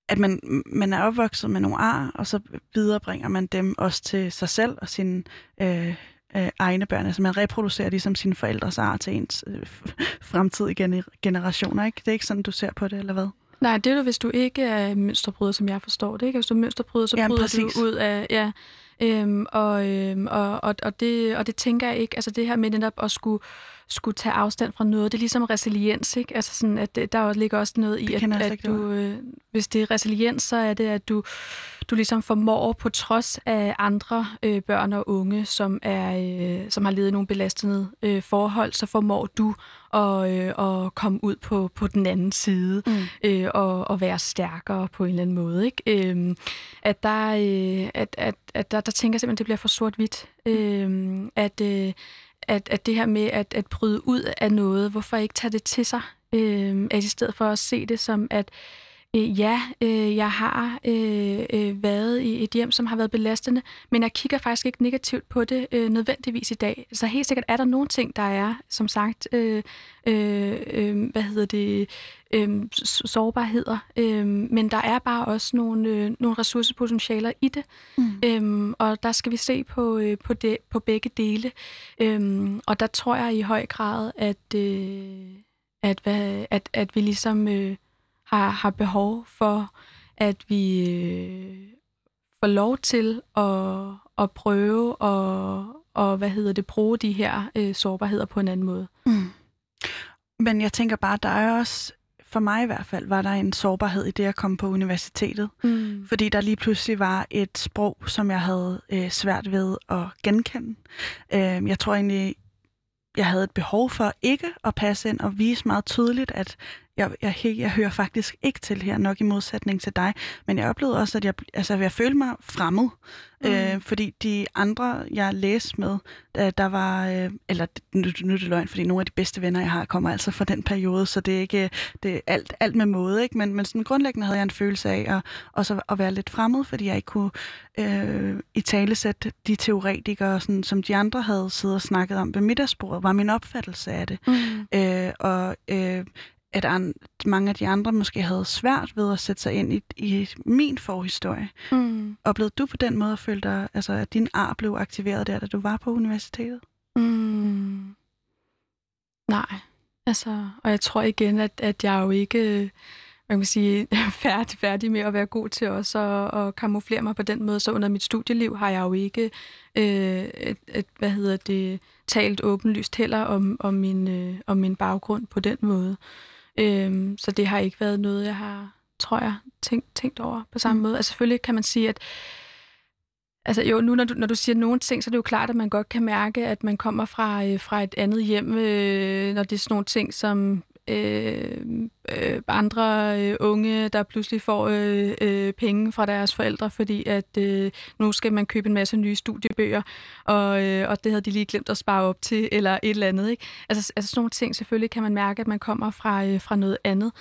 at man, man er opvokset med nogle ar, og så viderebringer man dem også til sig selv og sine øh, øh, egne børn. Altså man reproducerer ligesom sine forældres ar til ens øh, fremtidige generationer. Ikke? Det er ikke sådan, du ser på det, eller hvad? Nej, det er jo, hvis du ikke er mønsterbryder, som jeg forstår det. Ikke? Hvis du er mønsterbryder, så ja, bryder præcis. du ud af... Ja, øhm, og, øhm, og, og, og, det, og det tænker jeg ikke. Altså det her med netop at skulle skulle tage afstand fra noget. Det er ligesom resiliens, ikke? Altså sådan, at der ligger også noget i, at, at du, øh, hvis det er resiliens, så er det, at du, du ligesom formår på trods af andre øh, børn og unge, som, er, øh, som har levet nogle belastende øh, forhold, så formår du at, øh, at komme ud på, på den anden side mm. øh, og, og være stærkere på en eller anden måde. Ikke? Øh, at der, øh, at, at, at der, der tænker jeg simpelthen, at det bliver for sort-hvidt. Øh, at, øh, at, at det her med at, at bryde ud af noget, hvorfor ikke tage det til sig? Øh, at i stedet for at se det som, at øh, ja, øh, jeg har øh, øh, været i et hjem, som har været belastende, men jeg kigger faktisk ikke negativt på det øh, nødvendigvis i dag. Så helt sikkert er der nogle ting, der er, som sagt, øh, øh, øh, hvad hedder det, øh, sårbarheder, øh, men der er bare også nogle, øh, nogle ressourcepotentialer i det, mm. øh, og der skal vi se på, øh, på, det, på begge dele. Øh, og der tror jeg i høj grad, at, øh, at, hvad, at, at vi ligesom... Øh, har, har behov for, at vi øh, får lov til at, at prøve og, og hvad hedder det, bruge de her øh, sårbarheder på en anden måde. Mm. Men jeg tænker bare, der er også, for mig i hvert fald, var der en sårbarhed i det at komme på universitetet. Mm. Fordi der lige pludselig var et sprog, som jeg havde øh, svært ved at genkende. Øh, jeg tror egentlig, jeg havde et behov for ikke at passe ind og vise meget tydeligt, at jeg, jeg, jeg hører faktisk ikke til her, nok i modsætning til dig. Men jeg oplevede også, at jeg, altså, jeg følte mig fremmed. Mm. Øh, fordi de andre, jeg læste med, der, der var, øh, eller nu, nu er det løgn, fordi nogle af de bedste venner, jeg har, kommer altså fra den periode, så det er ikke det er alt, alt med måde, ikke? Men, men sådan grundlæggende havde jeg en følelse af at, også at være lidt fremmed, fordi jeg ikke kunne øh, i talesætte de teoretikere, sådan, som de andre havde siddet og snakket om ved middagsbordet, var min opfattelse af det. Mm. Øh, og øh, at an, mange af de andre måske havde svært ved at sætte sig ind i, i min forhistorie. Mm. Oplevede du på den måde at føle dig, altså, at din ar blev aktiveret der, da du var på universitetet? Mm. Nej. Altså, og jeg tror igen, at, at jeg jo ikke man kan sige, færdig, færdig med at være god til også at, at kamuflere mig på den måde. Så under mit studieliv har jeg jo ikke, øh, et, et, hvad hedder det, talt åbenlyst heller om, om, min, øh, om min baggrund på den måde. Øh, så det har ikke været noget, jeg har, tror jeg, tænkt, tænkt over på samme mm. måde. Altså selvfølgelig kan man sige, at Altså jo, nu når du, når du siger nogle ting, så er det jo klart, at man godt kan mærke, at man kommer fra, øh, fra et andet hjem, øh, når det er sådan nogle ting som øh, øh, andre øh, unge, der pludselig får øh, øh, penge fra deres forældre, fordi at øh, nu skal man købe en masse nye studiebøger, og, øh, og det havde de lige glemt at spare op til, eller et eller andet. Ikke? Altså, altså sådan nogle ting, selvfølgelig kan man mærke, at man kommer fra, øh, fra noget andet.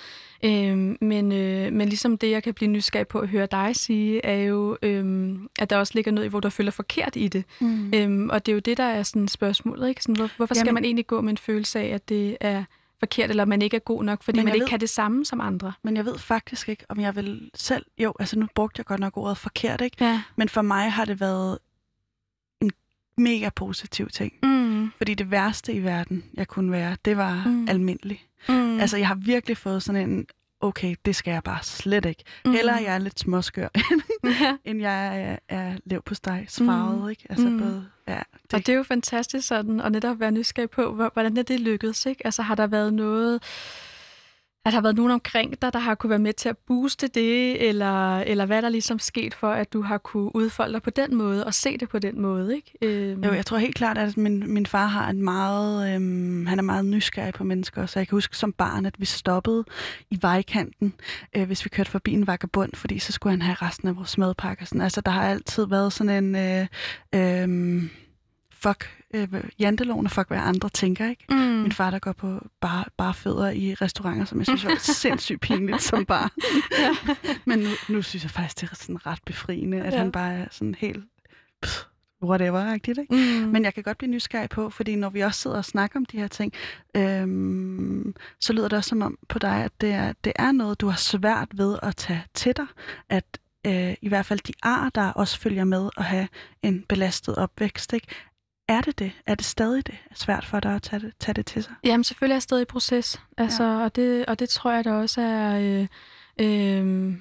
Øh, men, øh, men ligesom det, jeg kan blive nysgerrig på at høre dig sige, er jo, øh, at der også ligger noget i, hvor du føler forkert i det. Mm. Øh, og det er jo det, der er sådan spørgsmålet. Ikke? Sådan, hvor, hvorfor skal Jamen, man egentlig gå med en følelse af, at det er forkert, eller man ikke er god nok, fordi man ikke ved, kan det samme som andre. Men jeg ved faktisk ikke, om jeg vil selv... Jo, altså nu brugte jeg godt nok ordet forkert, ikke? Ja. Men for mig har det været en mega positiv ting. Mm. Fordi det værste i verden, jeg kunne være, det var mm. almindelig. Mm. Altså, jeg har virkelig fået sådan en okay, det skal jeg bare slet ikke. Mm. Heller jeg er lidt småskør, ja. end jeg er, er lev på steg, farvet, mm. ikke? Altså mm. både, ja. Det. Og det er jo fantastisk sådan, at netop være nysgerrig på, hvordan er det lykkedes, ikke? Altså har der været noget at der har været nogen omkring dig, der har kunne være med til at booste det, eller, eller hvad der ligesom sket for, at du har kunne udfolde dig på den måde, og se det på den måde, ikke? Øhm. Jo, jeg tror helt klart, at min, min far har en meget, øhm, han er meget nysgerrig på mennesker, så jeg kan huske som barn, at vi stoppede i vejkanten, øh, hvis vi kørte forbi en vagabund, fordi så skulle han have resten af vores madpakker. Sådan. Altså, der har altid været sådan en... Øh, øh, fuck øh, janteloven og fuck, hvad andre tænker, ikke? Mm. Min far, der går på bare, bare fødder i restauranter, som jeg synes var sindssygt pinligt som barn. ja. Men nu, nu synes jeg faktisk, det er sådan ret befriende, at ja. han bare er sådan helt... Pff, whatever, ikke? Mm. Men jeg kan godt blive nysgerrig på, fordi når vi også sidder og snakker om de her ting, øhm, så lyder det også som om på dig, at det er, det er noget, du har svært ved at tage til dig, at øh, i hvert fald de ar, der også følger med at have en belastet opvækst, ikke? Er det det? Er det stadig det svært for dig at tage det, tage det til sig? Jamen selvfølgelig er jeg stadig i proces, altså, ja. og, det, og det tror jeg da også er... Øh, øh,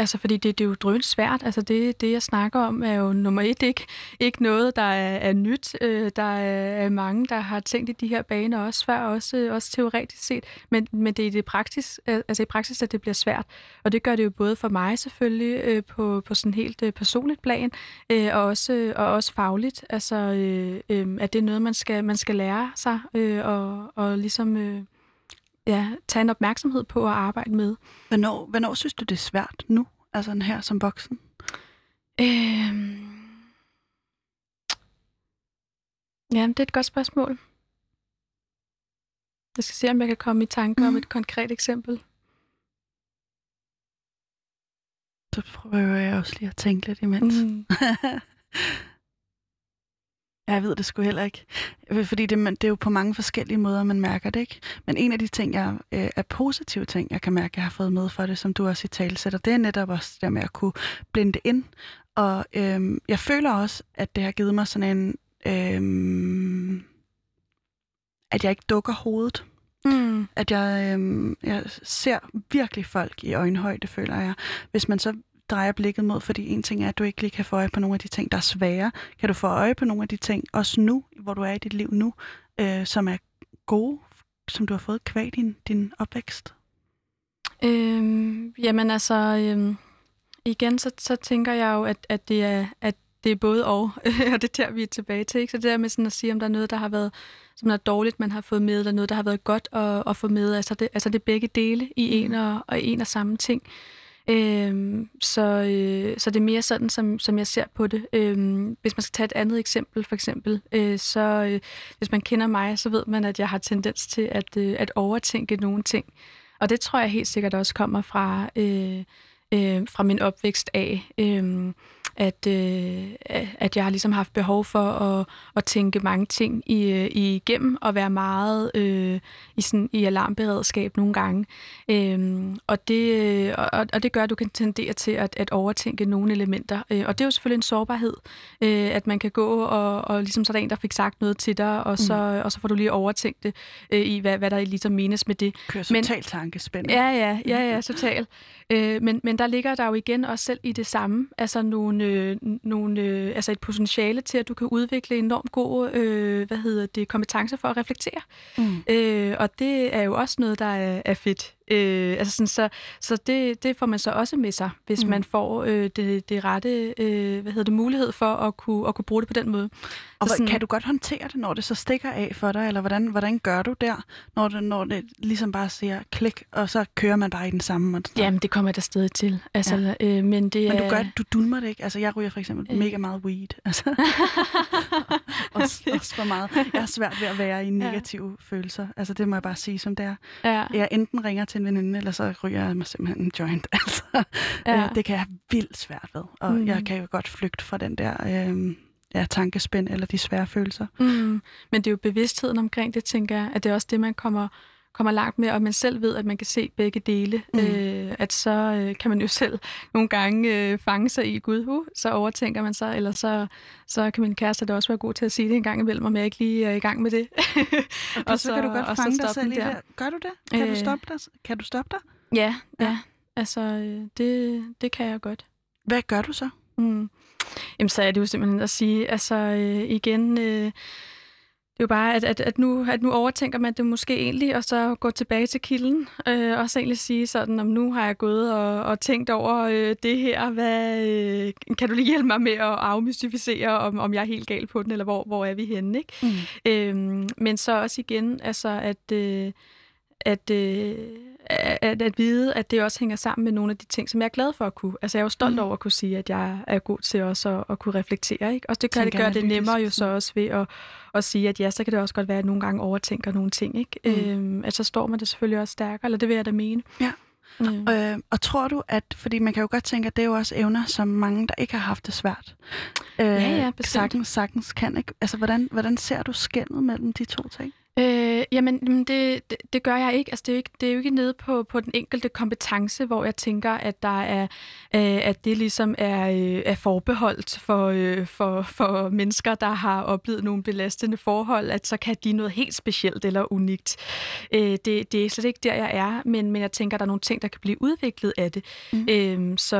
Altså, fordi det, det er jo drønt svært. Altså, det, det, jeg snakker om, er jo nummer et ikke, ikke noget, der er, er nyt. Øh, der er mange, der har tænkt i de her baner også før, også, øh, også teoretisk set. Men, men det er det praksis, altså i praksis, at det bliver svært. Og det gør det jo både for mig selvfølgelig øh, på, på sådan helt øh, personligt plan, øh, og, også, øh, og også fagligt. Altså, øh, øh, at det er noget, man skal, man skal lære sig, øh, og, og ligesom... Øh, ja, tage en opmærksomhed på at arbejde med. Hvornår, hvornår synes du, det er svært nu, altså her som voksen? Øhm... Ja, det er et godt spørgsmål. Jeg skal se, om jeg kan komme i tanke mm. om et konkret eksempel. Så prøver jeg også lige at tænke lidt imens. Mm. Jeg ved det sgu heller ikke. Øh, fordi det, det er jo på mange forskellige måder, man mærker det, ikke? Men en af de ting, jeg øh, er positive ting, jeg kan mærke, jeg har fået med for det, som du også i tale sætter, det er netop også det med at kunne blinde ind. Og øh, jeg føler også, at det har givet mig sådan en... Øh, at jeg ikke dukker hovedet. Mm. At jeg, øh, jeg ser virkelig folk i øjenhøjde, føler jeg. Hvis man så drejer blikket mod, fordi en ting er, at du ikke lige kan få øje på nogle af de ting, der er svære. Kan du få øje på nogle af de ting, også nu, hvor du er i dit liv nu, øh, som er gode, som du har fået kvæg din, din opvækst? Øhm, jamen altså, øhm, igen så, så tænker jeg jo, at, at, det er, at det er både og, og det der, vi er tilbage til. Ikke? Så det der med sådan at sige, om der er noget, der har været som er dårligt, man har fået med, eller noget, der har været godt at, at få med. Altså det, altså det er begge dele i en og, og en og samme ting. Øhm, så, øh, så det er mere sådan, som, som jeg ser på det. Øhm, hvis man skal tage et andet eksempel, for eksempel, øh, så øh, hvis man kender mig, så ved man, at jeg har tendens til at, øh, at overtænke nogle ting. Og det tror jeg helt sikkert også kommer fra, øh, øh, fra min opvækst af. Øh, at, øh, at jeg har ligesom haft behov for at, at tænke mange ting i, øh, igennem og være meget øh, i, sådan, i alarmberedskab nogle gange. Øhm, og, det, og, og det gør, at du kan tendere til at, at overtænke nogle elementer. Øh, og det er jo selvfølgelig en sårbarhed, øh, at man kan gå og, og ligesom så er der en, der fik sagt noget til dig, og så, mm. og så får du lige overtænkt det øh, i, hvad, hvad der ligesom menes med det. Kører totalt tankespænd. Ja, ja, ja, ja, totalt. Øh, men, men der ligger der jo igen også selv i det samme, altså nogle, øh, nogle øh, altså et potentiale til, at du kan udvikle enormt gode, øh, hvad hedder det, kompetencer for at reflektere. Mm. Øh, og det er jo også noget, der er, er fedt. Øh, altså sådan, så så det, det får man så også med sig, hvis mm. man får øh, det, det rette øh, hvad hedder det, mulighed for at kunne, at kunne bruge det på den måde. Og så sådan, kan du godt håndtere det, når det så stikker af for dig, eller hvordan, hvordan gør du der, når det, når det ligesom bare siger klik, og så kører man bare i den samme måde? Jamen, det kommer der stadig til. Altså, ja. øh, men, det men du gør du dulmer det ikke? Altså, jeg ryger for eksempel øh. mega meget weed. Altså. også, også for meget. Jeg har svært ved at være i negative ja. følelser. Altså, det må jeg bare sige, som det er. Ja. Jeg enten ringer til en veninde, eller så ryger jeg mig simpelthen en joint. Altså, ja. øh, det kan jeg have vildt svært ved. Og mm. jeg kan jo godt flygte fra den der... Øh, ja, tankespænd eller de svære følelser. Mm. Men det er jo bevidstheden omkring det, tænker jeg, at det er også det, man kommer kommer langt med, og man selv ved, at man kan se begge dele, mm. øh, at så øh, kan man jo selv nogle gange øh, fange sig i, gud, uh, så overtænker man sig, eller så, så kan min kæreste da også være god til at sige det en gang imellem, om jeg ikke lige er i gang med det. okay, og så, så kan du godt fange dig selv i det. Gør du det? Kan, øh, du stoppe dig? kan du stoppe dig? Ja, ja. ja. altså øh, det, det kan jeg godt. Hvad gør du så? Mm. Jamen, så er det jo simpelthen at sige, altså øh, igen... Øh, det er jo bare, at, at, at, nu, at nu overtænker man det måske egentlig, og så gå tilbage til kilden, øh, og så egentlig sige sådan, om nu har jeg gået og, og tænkt over øh, det her, hvad, øh, kan du lige hjælpe mig med at afmystificere, om, om jeg er helt gal på den, eller hvor, hvor er vi henne, ikke? Mm. Øhm, men så også igen, altså at... Øh, at, øh, at, at vide, at det også hænger sammen med nogle af de ting, som jeg er glad for at kunne. Altså jeg er jo stolt mm. over at kunne sige, at jeg er god til også at, at kunne reflektere. Ikke? Og det kan det gøre det nemmere jo så også ved at, at sige, at ja, så kan det også godt være, at nogle gange overtænker nogle ting. Ikke? Mm. Øhm, at så står man det selvfølgelig også stærkere, eller det vil jeg da mene. Ja. Mm. Øh, og tror du, at, fordi man kan jo godt tænke, at det er jo også evner, som mange, der ikke har haft det svært, øh, ja, ja, sagtens, sagtens kan. Ikke? Altså, hvordan, hvordan ser du skændet mellem de to ting? Øh, jamen, det, det, det gør jeg ikke. Altså, det, er jo ikke. det er jo ikke nede på, på den enkelte kompetence, hvor jeg tænker, at der er, øh, at det ligesom er, øh, er forbeholdt for, øh, for, for mennesker, der har oplevet nogle belastende forhold, at så kan de noget helt specielt eller unikt. Øh, det, det er slet ikke der, jeg er, men, men jeg tænker, at der er nogle ting, der kan blive udviklet af det. Mm. Øh, så,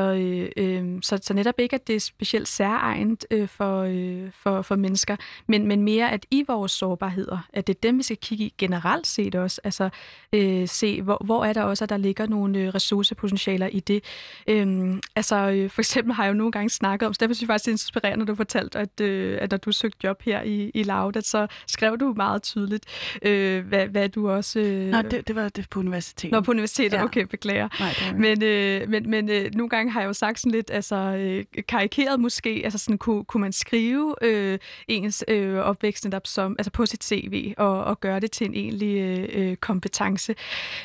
øh, så, så netop ikke, at det er specielt særegent øh, for, øh, for, for mennesker, men, men mere, at i vores sårbarheder, at det er dem, vi skal kigge i generelt set også. Altså øh, se, hvor, hvor er der også, at der ligger nogle øh, ressourcepotentialer i det. Øhm, altså øh, for eksempel har jeg jo nogle gange snakket om, så derfor synes jeg faktisk, det er inspirerende, når du fortalte, at, øh, at når du søgte job her i, i Lauda, så skrev du meget tydeligt, øh, hvad, hvad du også... Øh, Nå, det, det var det på universitetet. Nå, på universitetet, ja. okay, beklager. Nej, det men øh, men, men øh, nogle gange har jeg jo sagt sådan lidt, altså øh, karikeret måske, altså sådan, kunne, kunne man skrive øh, ens øh, opvækst netop som, altså på sit CV og, og gøre det til en egentlig øh, øh, kompetence.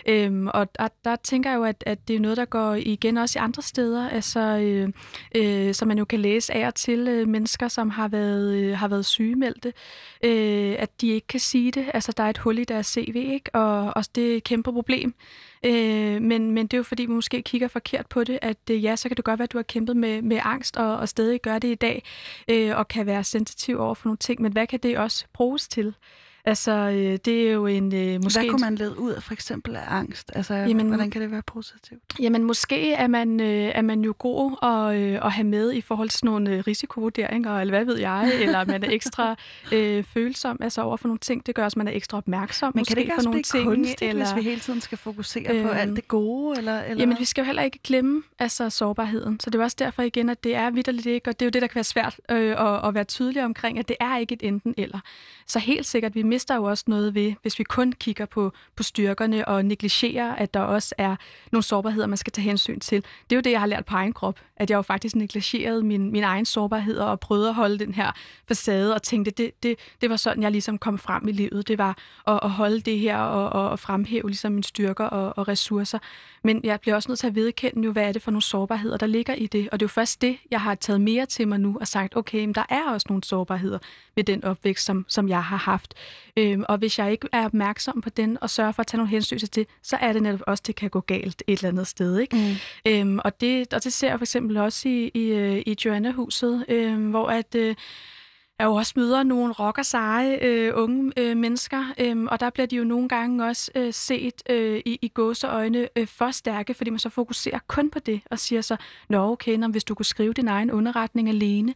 Øhm, og der, der tænker jeg jo, at, at det er noget, der går igen også i andre steder, altså, øh, øh, som man jo kan læse af og til øh, mennesker, som har været, øh, har været sygemeldte, øh, at de ikke kan sige det. Altså, der er et hul i deres CV, ikke? Og, og det er et kæmpe problem. Øh, men, men det er jo fordi, vi måske kigger forkert på det, at øh, ja, så kan det godt være, at du har kæmpet med, med angst og, og stadig gør det i dag, øh, og kan være sensitiv over for nogle ting, men hvad kan det også bruges til? Altså, øh, det er jo en... Øh, måske Hvad kunne man lede ud af for eksempel af angst? Altså, jamen, hvordan kan det være positivt? Jamen, måske er man, øh, er man jo god at, øh, at have med i forhold til nogle øh, risikovurderinger, eller hvad ved jeg, eller man er ekstra øh, følsom altså over for nogle ting. Det gør også, at man er ekstra opmærksom Men kan det ikke for nogle ting, kunstigt, eller, hvis vi hele tiden skal fokusere øh, på alt det gode? Eller, eller? Jamen, vi skal jo heller ikke glemme altså, sårbarheden. Så det er også derfor igen, at det er vidderligt ikke, og det er jo det, der kan være svært øh, at, at være tydelig omkring, at det er ikke et enten eller. Så helt sikkert, vi mister jo også noget ved, hvis vi kun kigger på, på styrkerne og negligerer, at der også er nogle sårbarheder, man skal tage hensyn til. Det er jo det, jeg har lært på egen krop at jeg jo faktisk negligerede min, min egen sårbarhed og prøvede at holde den her facade og tænkte, det, det, det var sådan, jeg ligesom kom frem i livet. Det var at, at holde det her og, og, og fremhæve ligesom mine styrker og, og ressourcer. Men jeg bliver også nødt til at vedkende jo, hvad er det for nogle sårbarheder, der ligger i det. Og det er jo først det, jeg har taget mere til mig nu og sagt, okay, men der er også nogle sårbarheder ved den opvækst, som, som jeg har haft. Øhm, og hvis jeg ikke er opmærksom på den og sørger for at tage nogle hensyn til det, så er det netop også, det kan gå galt et eller andet sted. Ikke? Mm. Øhm, og, det, og det ser jeg for eksempel eksempel også i, i, øh, i Joanna-huset, øh, hvor at... Øh, jeg jo også møder nogle rocker seje øh, unge øh, mennesker, øh, og der bliver de jo nogle gange også øh, set øh, i, i gåseøjne øh, for stærke, fordi man så fokuserer kun på det og siger så, nå okay, når, hvis du kunne skrive din egen underretning alene,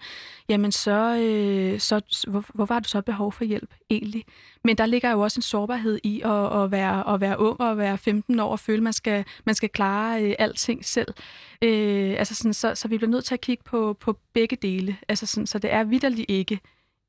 jamen så, øh, så hvor, hvor var du så behov for hjælp egentlig? Men der ligger jo også en sårbarhed i at, at, være, at være ung og være 15 år og føle, at man skal, man skal klare øh, alting selv. Øh, altså sådan, så, så vi bliver nødt til at kigge på, på begge dele. Altså sådan, så det er vidderligt ikke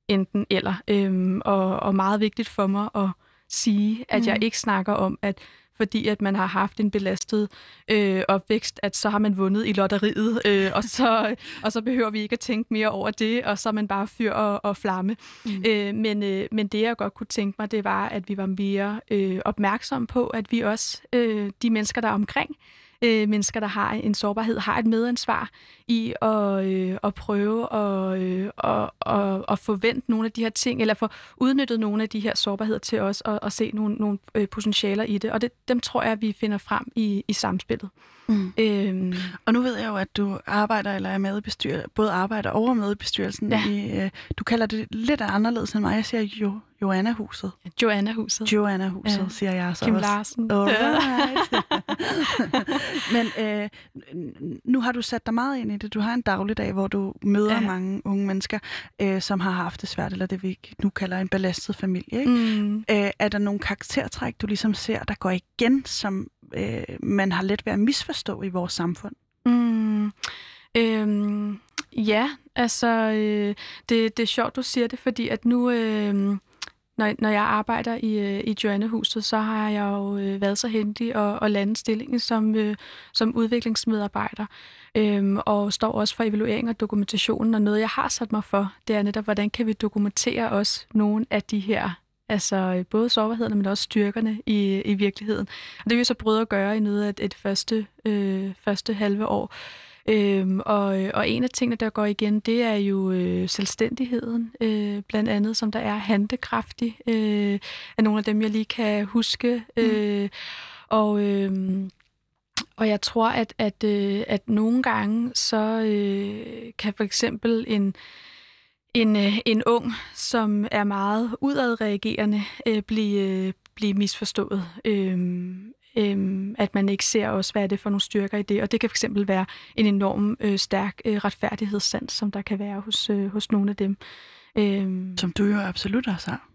enten eller. Øhm, og, og meget vigtigt for mig at sige, at mm. jeg ikke snakker om, at fordi at man har haft en belastet øh, opvækst, at så har man vundet i lotteriet, øh, og, så, og så behøver vi ikke at tænke mere over det, og så er man bare fyr og, og flamme. Mm. Øh, men, øh, men det, jeg godt kunne tænke mig, det var, at vi var mere øh, opmærksomme på, at vi også, øh, de mennesker, der er omkring, øh, mennesker, der har en sårbarhed, har et medansvar i at, øh, at prøve at, øh, at, at, at forvente nogle af de her ting, eller få udnyttet nogle af de her sårbarheder til os, og, og se nogle, nogle øh, potentialer i det. Og det, dem tror jeg, vi finder frem i, i samspillet. Mm. Øhm. Og nu ved jeg jo, at du arbejder eller er med i bestyrelsen, både arbejder og er med i bestyrelsen. Ja. I, øh, du kalder det lidt anderledes end mig. Jeg siger jo Joanna-huset. Joanna-huset. Joanna-huset, ja. siger jeg så Kim også. Larsen. Alright. Men øh, nu har du sat dig meget ind i det. Du har en dagligdag, hvor du møder ja. mange unge mennesker, øh, som har haft det svært, eller det vi nu kalder en belastet familie. Ikke? Mm. Øh, er der nogle karaktertræk, du ligesom ser, der går igen, som øh, man har let ved at misforstå i vores samfund? Mm. Øhm, ja, altså øh, det, det er sjovt, du siger det, fordi at nu... Øh, når, når jeg arbejder i, øh, i Joannehuset, så har jeg jo øh, været så heldig at, at lande stillingen som, øh, som udviklingsmedarbejder, øhm, og står også for evaluering og dokumentationen, Og noget, jeg har sat mig for, det er netop, hvordan kan vi dokumentere også nogle af de her altså både sårbarhederne, men også styrkerne i, i virkeligheden. Og det vi så prøve at gøre i noget af et første, øh, første halve år. Øhm, og, og en af tingene, der går igen, det er jo øh, selvstændigheden, øh, blandt andet, som der er handekraftig, øh, af nogle af dem, jeg lige kan huske. Mm. Øh, og, øh, og jeg tror, at, at, øh, at nogle gange, så øh, kan for eksempel en, en, øh, en ung, som er meget udadreagerende, øh, blive, øh, blive misforstået. Øh, øhm, at man ikke ser også, hvad er det for nogle styrker i det. Og det kan fx være en enorm øh, stærk øh, retfærdighedssans, som der kan være hos, øh, hos nogle af dem. Øhm, som du jo absolut også har.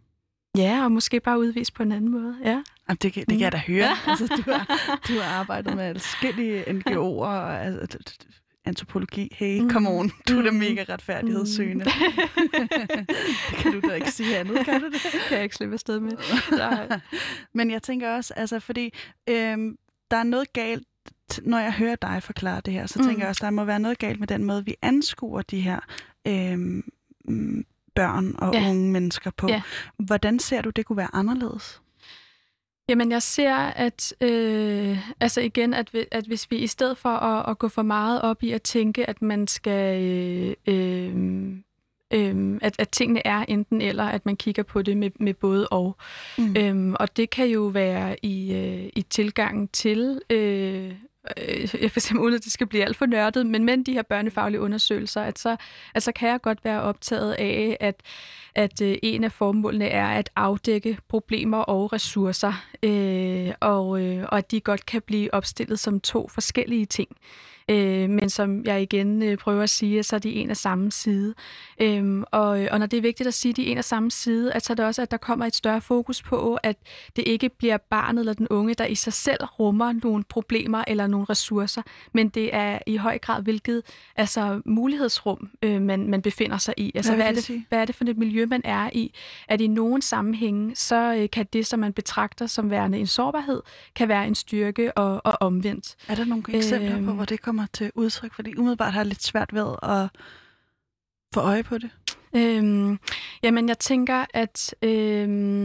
Ja, og måske bare udvist på en anden måde. Ja. Jamen, det, det kan jeg da høre. altså, du, har, du har arbejdet med forskellige NGO'er, altså, antropologi. Hey, mm. come on. Du er da mm. mega retfærdighedssøgende. Mm. kan du da ikke sige andet, kan du det? kan jeg ikke slippe afsted med. Nej. Men jeg tænker også, altså, fordi øhm, der er noget galt, når jeg hører dig forklare det her, så tænker mm. jeg også, der må være noget galt med den måde, vi anskuer de her øhm, børn og ja. unge mennesker på. Ja. Hvordan ser du, det kunne være anderledes? Jamen, jeg ser, at øh, altså igen, at, at hvis vi i stedet for at, at gå for meget op i at tænke, at man skal øh, øh, øh, at, at tingene er enten eller, at man kigger på det med, med både og. Mm. Øhm, og det kan jo være i, øh, i tilgangen til øh, øh, for eksempel uden at det skal blive alt for nørdet, men med de her børnefaglige undersøgelser, at så, at så kan jeg godt være optaget af, at, at øh, en af formålene er at afdække problemer og ressourcer, øh, og, øh, og at de godt kan blive opstillet som to forskellige ting. Øh, men som jeg igen øh, prøver at sige, så er de en af samme side. Øhm, og, og når det er vigtigt at sige, at de er en af samme side, at så er det også, at der kommer et større fokus på, at det ikke bliver barnet eller den unge, der i sig selv rummer nogle problemer eller nogle ressourcer, men det er i høj grad, hvilket altså, mulighedsrum øh, man, man befinder sig i. Altså, hvad, hvad, er det, hvad er det for et miljø, man er i, at i nogle sammenhænge, så øh, kan det, som man betragter som værende en sårbarhed, kan være en styrke og, og omvendt. Er der nogle eksempler øhm, på, hvor det kommer til udtryk? Fordi umiddelbart har jeg lidt svært ved at få øje på det. Øhm, jamen, jeg tænker, at øhm,